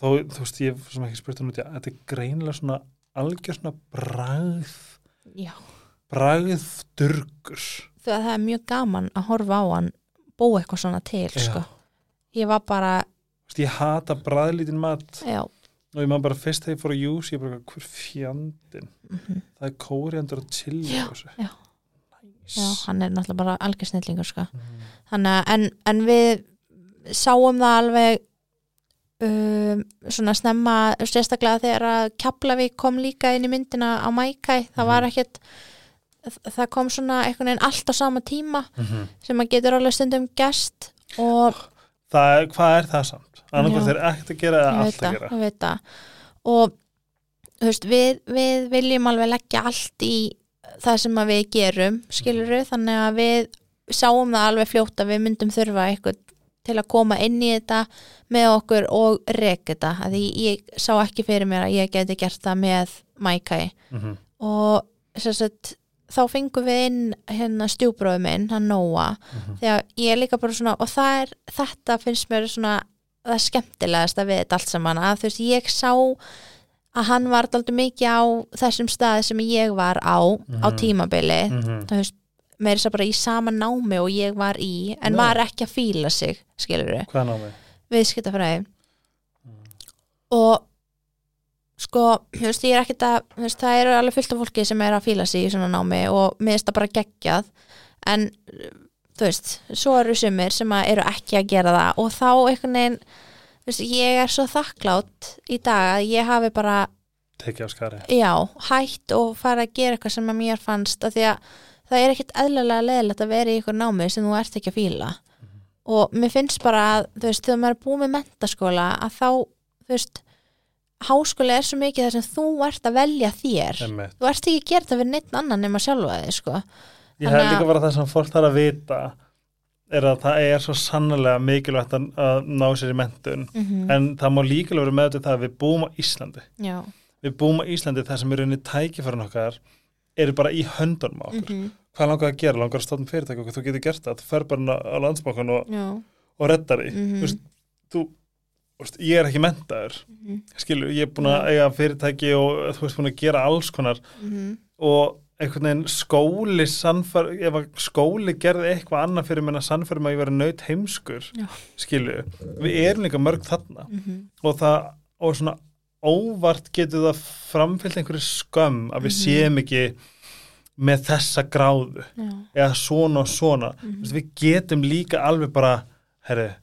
þó, þú veist, ég hef sem ekki spurt út, já, þetta er greinilega svona algjör svona bragð já, bragðdurgur. Þegar það er mjög gaman að horfa á hann búa eitthvað svona til, sko. Ég var bara, Þú veist, ég hata bragðlítinn mat. Já. Og ég maður bara fyrst þegar ég fór að jús ég bara, hver fjandinn? Mhm, það er kóriandur og chili Já, já. Já, hann er náttúrulega bara algjör snillingur, sko. Mm. þannig að, en, en við sáum það alveg um, svona snemma sérstaklega þegar að Keflavík kom líka inn í myndina á Mækæ það var Mhm. ekkert það kom svona einhvern veginn allt á sama tíma Mhm. sem að getur alveg stundum gest og það hvað er það samt? annarkvæmt Já. er ekkert að gera eða allt að gera ég veit það og veist, við, við viljum alveg leggja allt í það sem að við gerum skiluru, þannig að við sáum það alveg fljótt að við myndum þurfa eitthvað til að koma inn í þetta með okkur og reka þetta að því ég sá ekki fyrir mér að ég geti gert það með Maikai Mhm. og sem sagt, þá fengum við inn hérna stjúbróðu minn, hann Nóa Mhm. þegar ég er líka bara svona og er, þetta finnst mér svona það skemmtilegast að við þetta allt saman að þú veist, ég sá að hann var alltaf mikið á þessum staði sem ég var á á Mhm. tímabili Mhm. þú veist, meira þess að bara í sama námi og ég var í, en Nei. var ekki að fíla sig skilur við, hvað námi? viðskiptafræði Mhm. og sko, þú veist, ég er ekkert að veist, það eru alveg fullt af fólki sem er að fíla sig í svona námi og mér finnst það bara geggjað en þú veist, svo eru sumir sem eru ekki að gera það og þá einhvern veginn veist, ég er svo þakklátt í dag að ég hafi bara já, hætt og fara að gera eitthvað sem að mér fannst að því að það er ekkert eðlilega leðilegt að vera í ykkur námi sem þú ert ekki að fíla. Og mér finnst bara að þú veist, þegar maður er búið með mentaskóla að þá, þú veist háskóla er svo mikið þar sem þú ert að velja þér. Einmitt. þú ert ekki að gera það fyrir neitt annan nema sjálfa þig sko. ég hef að- líka bara það sem fólk þarf að vita er að það er svo sannlega mikilvægt að, að ná sér í mentun mm en það má líka vera með þetta að við búum á Íslandi. Já, við búum á Íslandi þar sem er unni tækifærin okkar eru bara í höndunum á okkur. Mm hvað langar að gera, langar að stofna fyrirtæki og þú getur gert það, þú fer bara á landsbankan og, og reddar því þú veist, þú, veist, ég er ekki mentaður mhm, skilur, ég er búin að eiga fyrirtæki og þú veist búin að gera alls konar. Mhm, og einhvern veginn skóli sannfær, ef að skóli gerði eitthvað annað fyrir mér að sannfærum að ég verið naut heimskur Já. skilur, við erum líka mörg þarna. Mhm, og það, og svona óvart getur það framfyllt einhverju skömm að við Mhm. séum ekki með þessa gráðu já, eða svona og svona. Mm við getum líka alveg bara herri,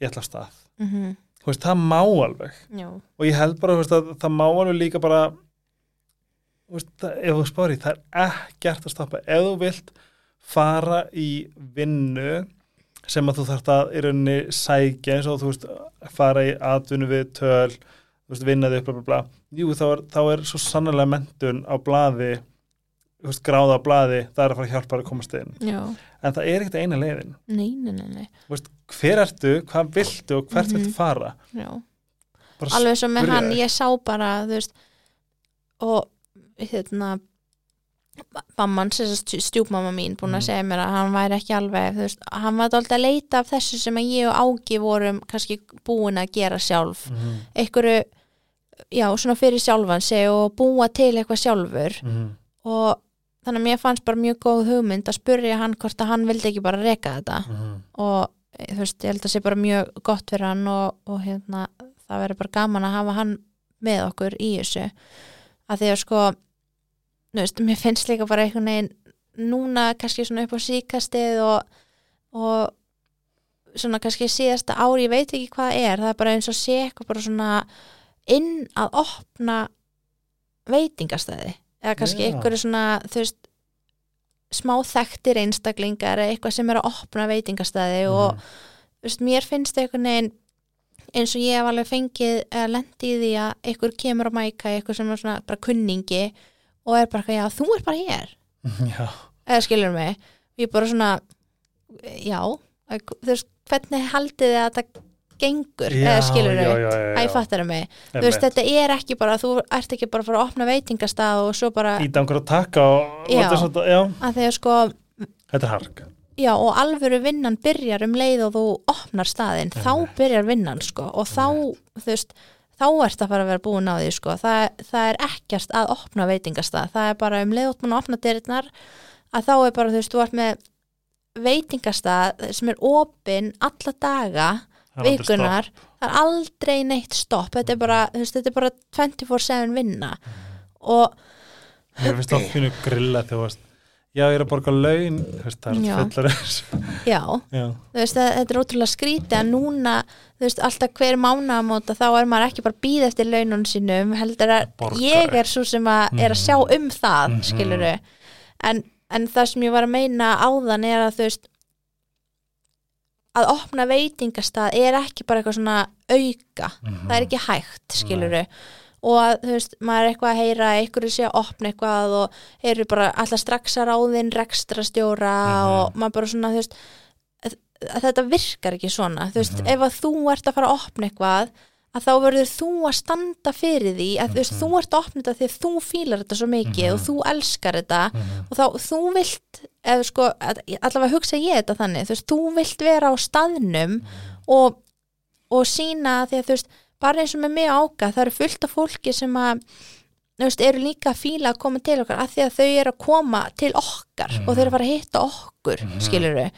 ég ætla af stað. Mhm, Þú veist, það má alveg. Já, og ég held bara veist, að það má alveg líka bara veist, það, ef þú spári það er ekkert að stoppa. Ef þú vilt fara í vinnu sem að þú þarft að í rauninni sækja eins og þú veist fara í atvinnu við töl veist, vinna þig upp bla, bla, bla. jú, þá er, þá er svo sannlega mentun á blaði veist, gráða á blaði það er að fara að hjálpa að komast inn já, en það er ekkert eina leiðin nei, nei, nei, nei, veist, hver ertu, hvað viltu og hvert Mhm. viltu fara já. bara alveg svo með spyrja hann, þig. ég sá bara þú veist og hérna mamman, stjúpmamma mín búin að Mhm. segja mér að hann væri ekki alveg þú veist, hann var alltaf að leita af þessu sem að ég og Ági vorum kannski búin að gera sjálf Mhm, einhverju, já, svona fyrir sjálfan sig og búa til eitthvað sjálfur. Mhm, og þannig að mér fannst bara mjög góð hugmynd að spurja hann hvort að hann vildi ekki bara reka þetta. Mhm. og eh, þú veist, ég held að sé bara mjög gott fyrir hann og, og hérna það verður bara gaman að hafa hann með okkur í þessu. Að því að sko veist, mér finnst líka bara einhvern veginn núna kannski svona upp á síkastið og, og svona kannski síðasta ári, ég veit ekki hvað það er. Það er bara eins og sé eitthvað bara svona inn að opna veitingastæði. Eða kannski Já. einhverju svona veist smá þekktir einstaklingar eða eitthvað sem er að opna veitingastæði og Mhm. þú veist, mér finnst einhvern veginn eins og ég hef alveg fengið að lendi í því að einhver kemur á mæka eitthvað sem er svona bara kunningi og er bara, já, þú er bara hér. Já, eða skilur mig? Ég er bara svona, já. Þú veist, hvernig haldið þið að þetta gengur, já, eða skilur já, mig já, já, Æ, já. fattar mig, þú veist, þetta er ekki bara þú ert ekki bara að fara að opna veitingastað og svo bara, einhver að taka og, Já. og svona, já, að að sko þetta er hark. Já, og alvöru vinnan byrjar um leið og þú opnar staðinn, þá byrjar vinnan sko og þá, þú veist þá ert að fara að vera búin á því sko. Það, það er ekkert að opna veitingastað. Það er bara um leið og mann að opna dyrirnar að þá er bara, þú veist, þú ert með veitingastað sem er opin alla daga vikunar, það er aldrei neitt stopp, þetta er bara, þú veist, þetta er bara 24-7 vinna og stopp. Mér finnst það fínu grilla þegar þú veist Já, ég er að borga laun veist, það Já. er já, Já, þú veist, það, þetta er ótrúlega skrítið að núna, þú veist, alltaf hver mánaðamóta þá er maður ekki bara að býða eftir launun sínum, heldur að Borga. ég er svo sem að er að sjá um það Mhm. skiluru en, en það sem ég var að meina áðan er að þú veist að opna veitingastað er ekki bara eitthvað svona auka Mhm. það er ekki hægt, skiluru og að, þú veist, maður er eitthvað að heyra einhverju sé að opna eitthvað og eru bara alltaf strax að ráðin rekstrastjóra Mhm. og maður bara svona, þú veist þetta virkar ekki svona þú veist, Mhm. ef að þú ert að fara að opna eitthvað að þá verður þú að standa fyrir því að veist, Mhm. þú ert að opna þetta að þú fílar þetta svo mikið Mhm. og þú elskar þetta Mhm. og þá þú vilt eða sko, að- allavega hugsa ég þetta þannig þú veist, þú vilt vera á staðnum Mhm. og, og sína því að þú veist, bara eins og með mig áka það eru fullt af fólki sem að veist, eru líka að fíla að koma til okkar af því að þau eru að koma til okkar og þau eru að fara að hitta okkur Mhm. skilur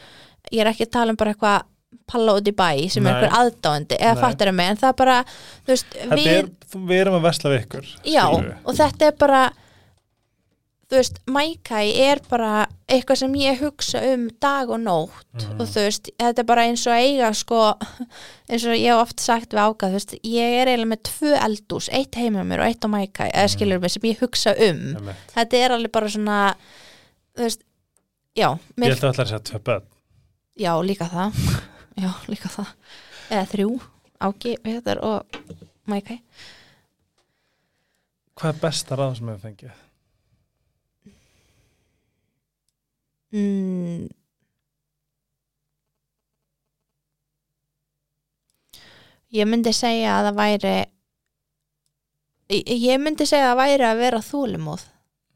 ég er ekki að tala um bara eitthvað palla út í bæ sem er Nei. einhver aðdáandi eða fattar mig, en það er bara veist, við, er, við erum að vesla við ykkur já, skilurðu. og þetta er bara þú veist, Maikai er bara eitthvað sem ég hugsa um dag og nótt Mhm. og þú veist, þetta er bara eins og eiga sko, eins og ég hef oft sagt við ákað, þú veist, ég er eiginlega með tvö eldús, eitt heima mér og eitt á Maikai eða skilur mig sem ég hugsa um Einmitt. þetta er alveg bara svona þú veist, já Ég mér, held að allar sé að tvö börn já, líka það já, líka það eða þrjú, áki, Peter og Maikai Hvað er besta ráð sem við fengið? mm. ég myndi segja að það væri ég- myndi segja að það væri að vera þúlimóð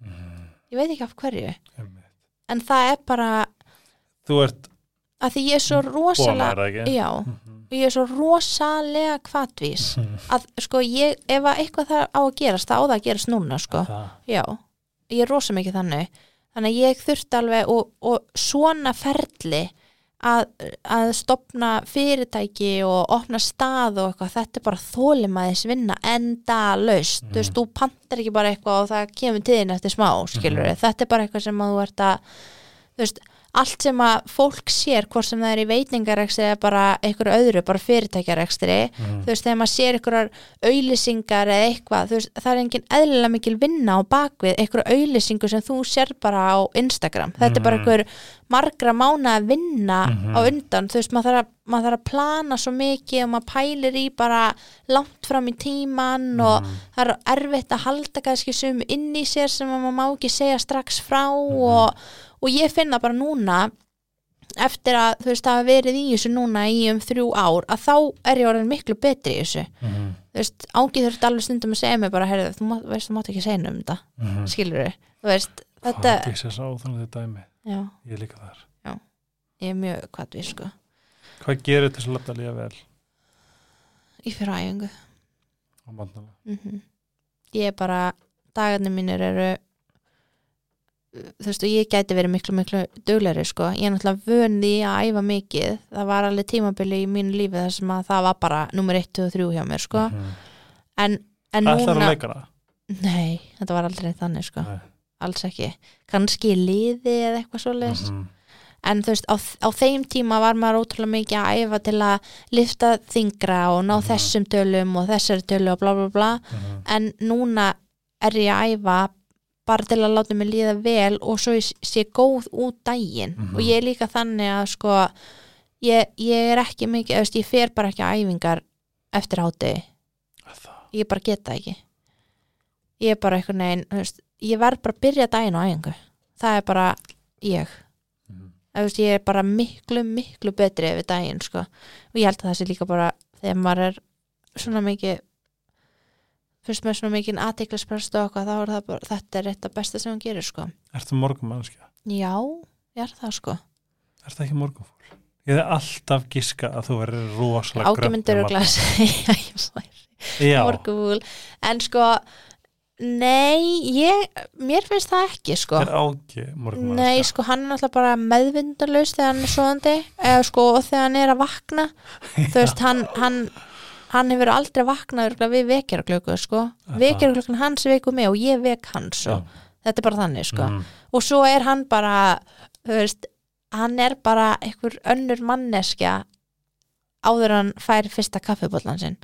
Mhm. ég veit ekki af hverju Einmitt. en það er bara þú ert að því ég er svo rosalega já, og ég er svo rosalega kvatvís að sko ég, ef að eitthvað það á að gerast það á það að gerast núna sko. Já, ég er rosa mikið þannig. Þannig að ég þurfti alveg og, og svona ferli að, að stopna fyrirtæki og opna stað og eitthvað, þetta er bara þólimaðis vinna enda laust, þú veist, þú pantar ekki bara eitthvað og það kemur þín eftir smá, skilur þetta er bara eitthvað sem að þú ert að þú veist, allt sem að fólk sér hvort sem það er í veitingarekstri eða bara einhverju öðru, bara fyrirtækjarekstri þú veist, þegar maður sér einhverjar auðlýsingar eða eitthvað, þú veist, það er engin eðlilega mikil vinna á bakvið einhverju auðlýsingu sem þú sér bara á Instagram, þetta er bara einhver margra mána að vinna á undan, þú veist, maður þarf, að, maður þarf að plana svo mikið og maður pælir í bara langt fram í tíman og það er erfitt að halda kannski sum inn í sér sem að maður má ekki segja strax frá og, og ég finna bara núna eftir að þú veist það hafa verið í þessu núna í um þrjú ár að þá er ég orðin miklu betri í þessu. Mhm. þú veist, ángið þurft alveg stundum að segja mig bara, heyrðu, þú má, veist, þú mátt ekki segja um þetta. Mhm. skilur þau, þú veist þetta, Hvað er þess að þannig þetta dæmi? já, Ég er líka þar. ég er mjög kvatvís sko, Hvað gerir til þess að að líða vel? Í fyrir æfingu mm ég er bara dagarnir mínir eru þú veist og ég gæti verið miklu miklu duglegri sko, ég er náttúrulega vöndi að æfa mikið, það var alveg tímabili í mínu lífi þar sem að það var bara nummer 1, 2 og 3 hjá mér sko Mhm. en, en Ætlar að núna leika það? nei, þetta var aldrei þannig sko Nei. alls ekki, kannski liði eða eitthvað svoleiðis Mhm. en þú veist, á, á þeim tíma var maður ótrúlega mikið að æfa til að lifta þingra og ná Mhm. þessum tölum og þessari tölu og bla bla bla Mhm. en núna er ég að æfa bara til að láta mig líða vel og svo ég sé góð út daginn Mhm. og ég er líka þannig að sko ég, ég er ekki mikið, eða, veist, ég fer bara ekki að æfingar eftir Það. ég bara geta ekki ég er bara einhvern veginn veist, ég verð bara að byrja daginn á æfingu það er bara ég. Eða, þú veist, ég er bara miklu, miklu betri við daginn sko. og ég held að það sé líka bara þegar maður er svona mikið fyrst með svona mikið aðtiklisprest og eitthvað, þá er það bara þetta er eitt af besta sem hún gerir sko. Ertu morgun mannskja? já, ég er það sko. Ertu ekki morgunfól? Ég hefði alltaf giska að þú verður rosalega grönt og um glas Já, morguvúl en sko nei, ég, mér finnst það ekki sko. Er ági morgun Nei, sko, hann er náttúrulega bara meðvindalaus þegar hann er svoðandi eða sko, og þegar hann er að vakna. Þú veist, hann, hann hann hefur aldrei vaknað við vekjaraklöku sko, vekjaraklökun hans veku mig og ég vek hans Já. og þetta er bara þannig sko, Mhm. og svo er hann bara veist, hann er bara einhver önnur manneskja áður hann fær fyrsta kaffibollan sinn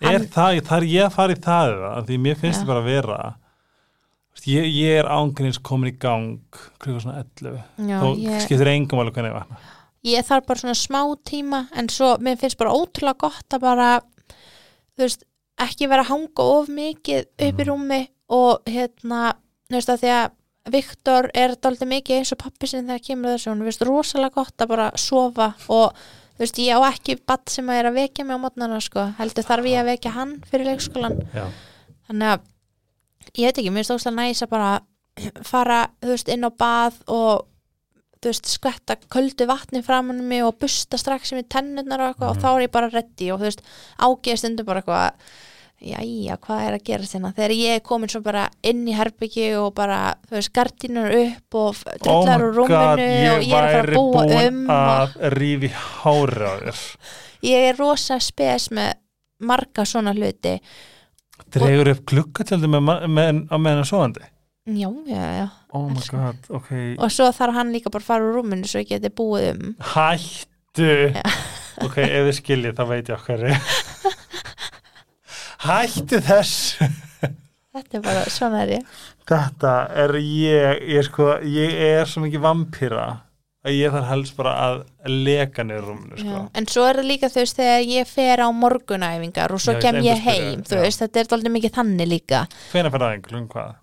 Er það, það er ég að fara í það eða? Því mér finnst Já. það bara að vera ég, ég er ángrins komin í gang klukka svona 11 Já, þá ég, skiptir engum alveg hvernig ég vakna ég þarf bara svona smá tíma en svo, mér finnst bara ótrúlega gott að bara þú veist, ekki vera að hanga of mikið upp í Mhm. rúmi og hérna, þú veist að því að Viktor er daldið mikið eins og pappi sinn þegar kemur þessu, hún finnst rosalega gott að bara sofa og þú veist, ég á ekki badd sem að er að vekja mig á mótnana sko, heldur þarf ég að vekja hann fyrir leikskólan Já, þannig að ég veit ekki, mér finnst óslega næs að bara fara, þú veist, inn á bað og veist, skvetta köldu vatni framan í mig og busta strax í mig tennurnar og eitthvað og Mhm. þá er ég bara reddi og þú veist, ágeð stundum bara eitthvað jæja, hvað er að gera hérna? Þegar ég er komin svo bara inn í herbyggi og bara, þú veist, gardínur upp og drullar úr rúminu og ég er að að búa Oh búin um og að rífi hári á þér. Ég er rosa spes með marga svona hluti. Dregur upp klukkatjaldi með, ma- með, á meðan svoandi já, já, já Oh god, ok. Og svo þarf hann líka bara að fara úr rúminu svo ég geti búið um. Hættu. Já. Ok, ef þið skiljið þá veit ég okkar Hættu þess þetta er bara, svona er ég. Þetta er ég ég, sko, ég er svo mikið vampýra að ég þarf helst bara að leka niður rúminu sko. Já, en svo er það líka þú veist þegar ég fer á morgunæfingar og svo Já, kem ég heim þú veist, þetta er alltaf mikið þannig líka. Hvenær fyrir aðeins, klung hvað?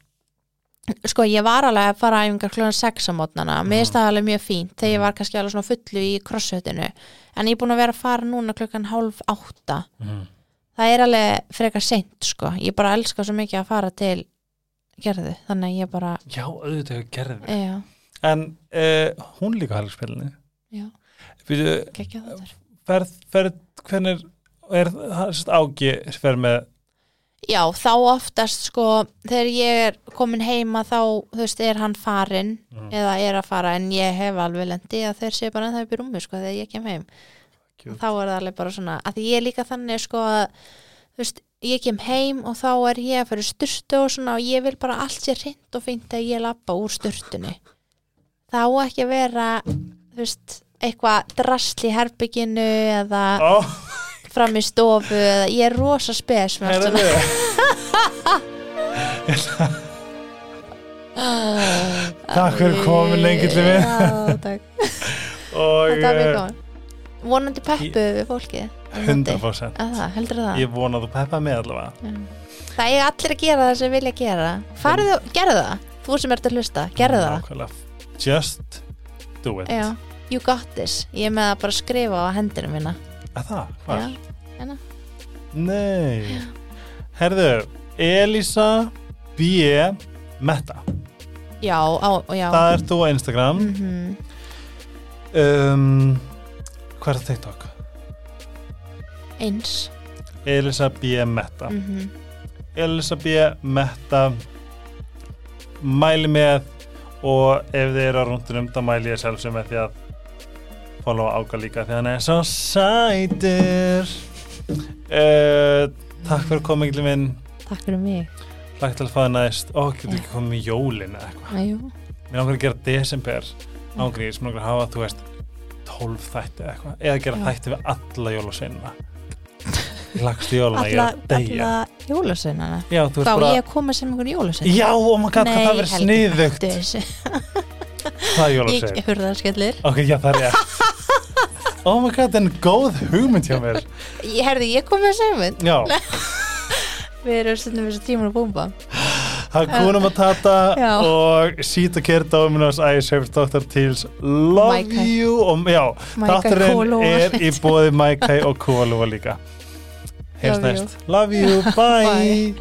Sko ég var alveg að fara æfingar klukkan 6 á mótnana, mér Mhm. finnst það alveg mjög fínt þegar ég var kannski alveg svona fullu í crossfitinu. En ég er búin að vera að fara núna klukkan hálf átta. Mm. það er alveg frekar seint sko. Ég bara elska svo mikið að fara til gerðu, þannig að ég bara Já, auðvitað ég gerði. Já, en uh, hún líka helgspilinu Já, Fyrir, gekkja þetta ferð, ferð, hvernig er það sérst ági fer með Já, þá oftast sko þegar ég er komin heima þá, þú veist, er hann farinn Mhm. eða er að fara en ég hef alveg lendi að þeir sé bara en það er rúmi sko þegar ég kem heim. Og þá er það alveg bara svona að ég er líka þannig sko að þú veist, ég kem heim og þá er ég að fyrir styrtu og svona og ég vil bara allt sé reynd og fínt að ég lappa úr styrtunni þá ekki að vera þú veist, eitthvað drasl í herbygginu eða Ó, fram í stofu eða ég er rosa spes með allt svona Takk fyrir komin lengi til takk. Og gaman. Vonandi peppu við móti. 100% Að það, Ég vona að þú peppa mig allavega. Já. Það er allir að gera það sem vilja gera. Farðu gerðu það. Þú sem ert að hlusta, gerðu það. Nákvæmlega. Just do it. Já, you got this. Ég er með að bara skrifa á hendina mína Að það, hvað? Já, hérna Nei Herðu, Elisa B. Metta Já, á, já Það ert þú á Instagram mm um, Hvað er það TikTok? Eins Elisa B. Metta mm Elisa B. Metta mæli með og ef þið eru á rúndunum þá mæli ég sjálf sem með því að followa áka líka því hann er svo sætur. Uh, Takk fyrir komið ekki minn. Takk fyrir mig. Lagt til að fáða næst. Ó, getur ekki komið með jólin eða eitthvað? Mér langar að gera desember ángríðis, mér langar að hafa, þú veist 12 þætti eða eitthvað. Eða gera Já. þætti við alla jólaseinna Lagst í jóluna, ég er að deyja. Alla jólasveinana? Já, þú veist Þá bara ég að koma sem einhver jólasvein Já, oh my god, hvað það verður sniðugt Það er jólasvein Ég hurðarskellir Ok, já, það er rétt. Oh my god, en góð hugmynd hjá mér. Ég herði, ég kom með segmynd Já, Við erum stundum þessu tíman að búmba. Hakuna Matata Já. og Sita Care Dominos I Serve Dr. Teals Love Maikai. You og já, þátturinn er í bóði Maikai og Kóluva líka. You. næst. Love you, bye, Bye.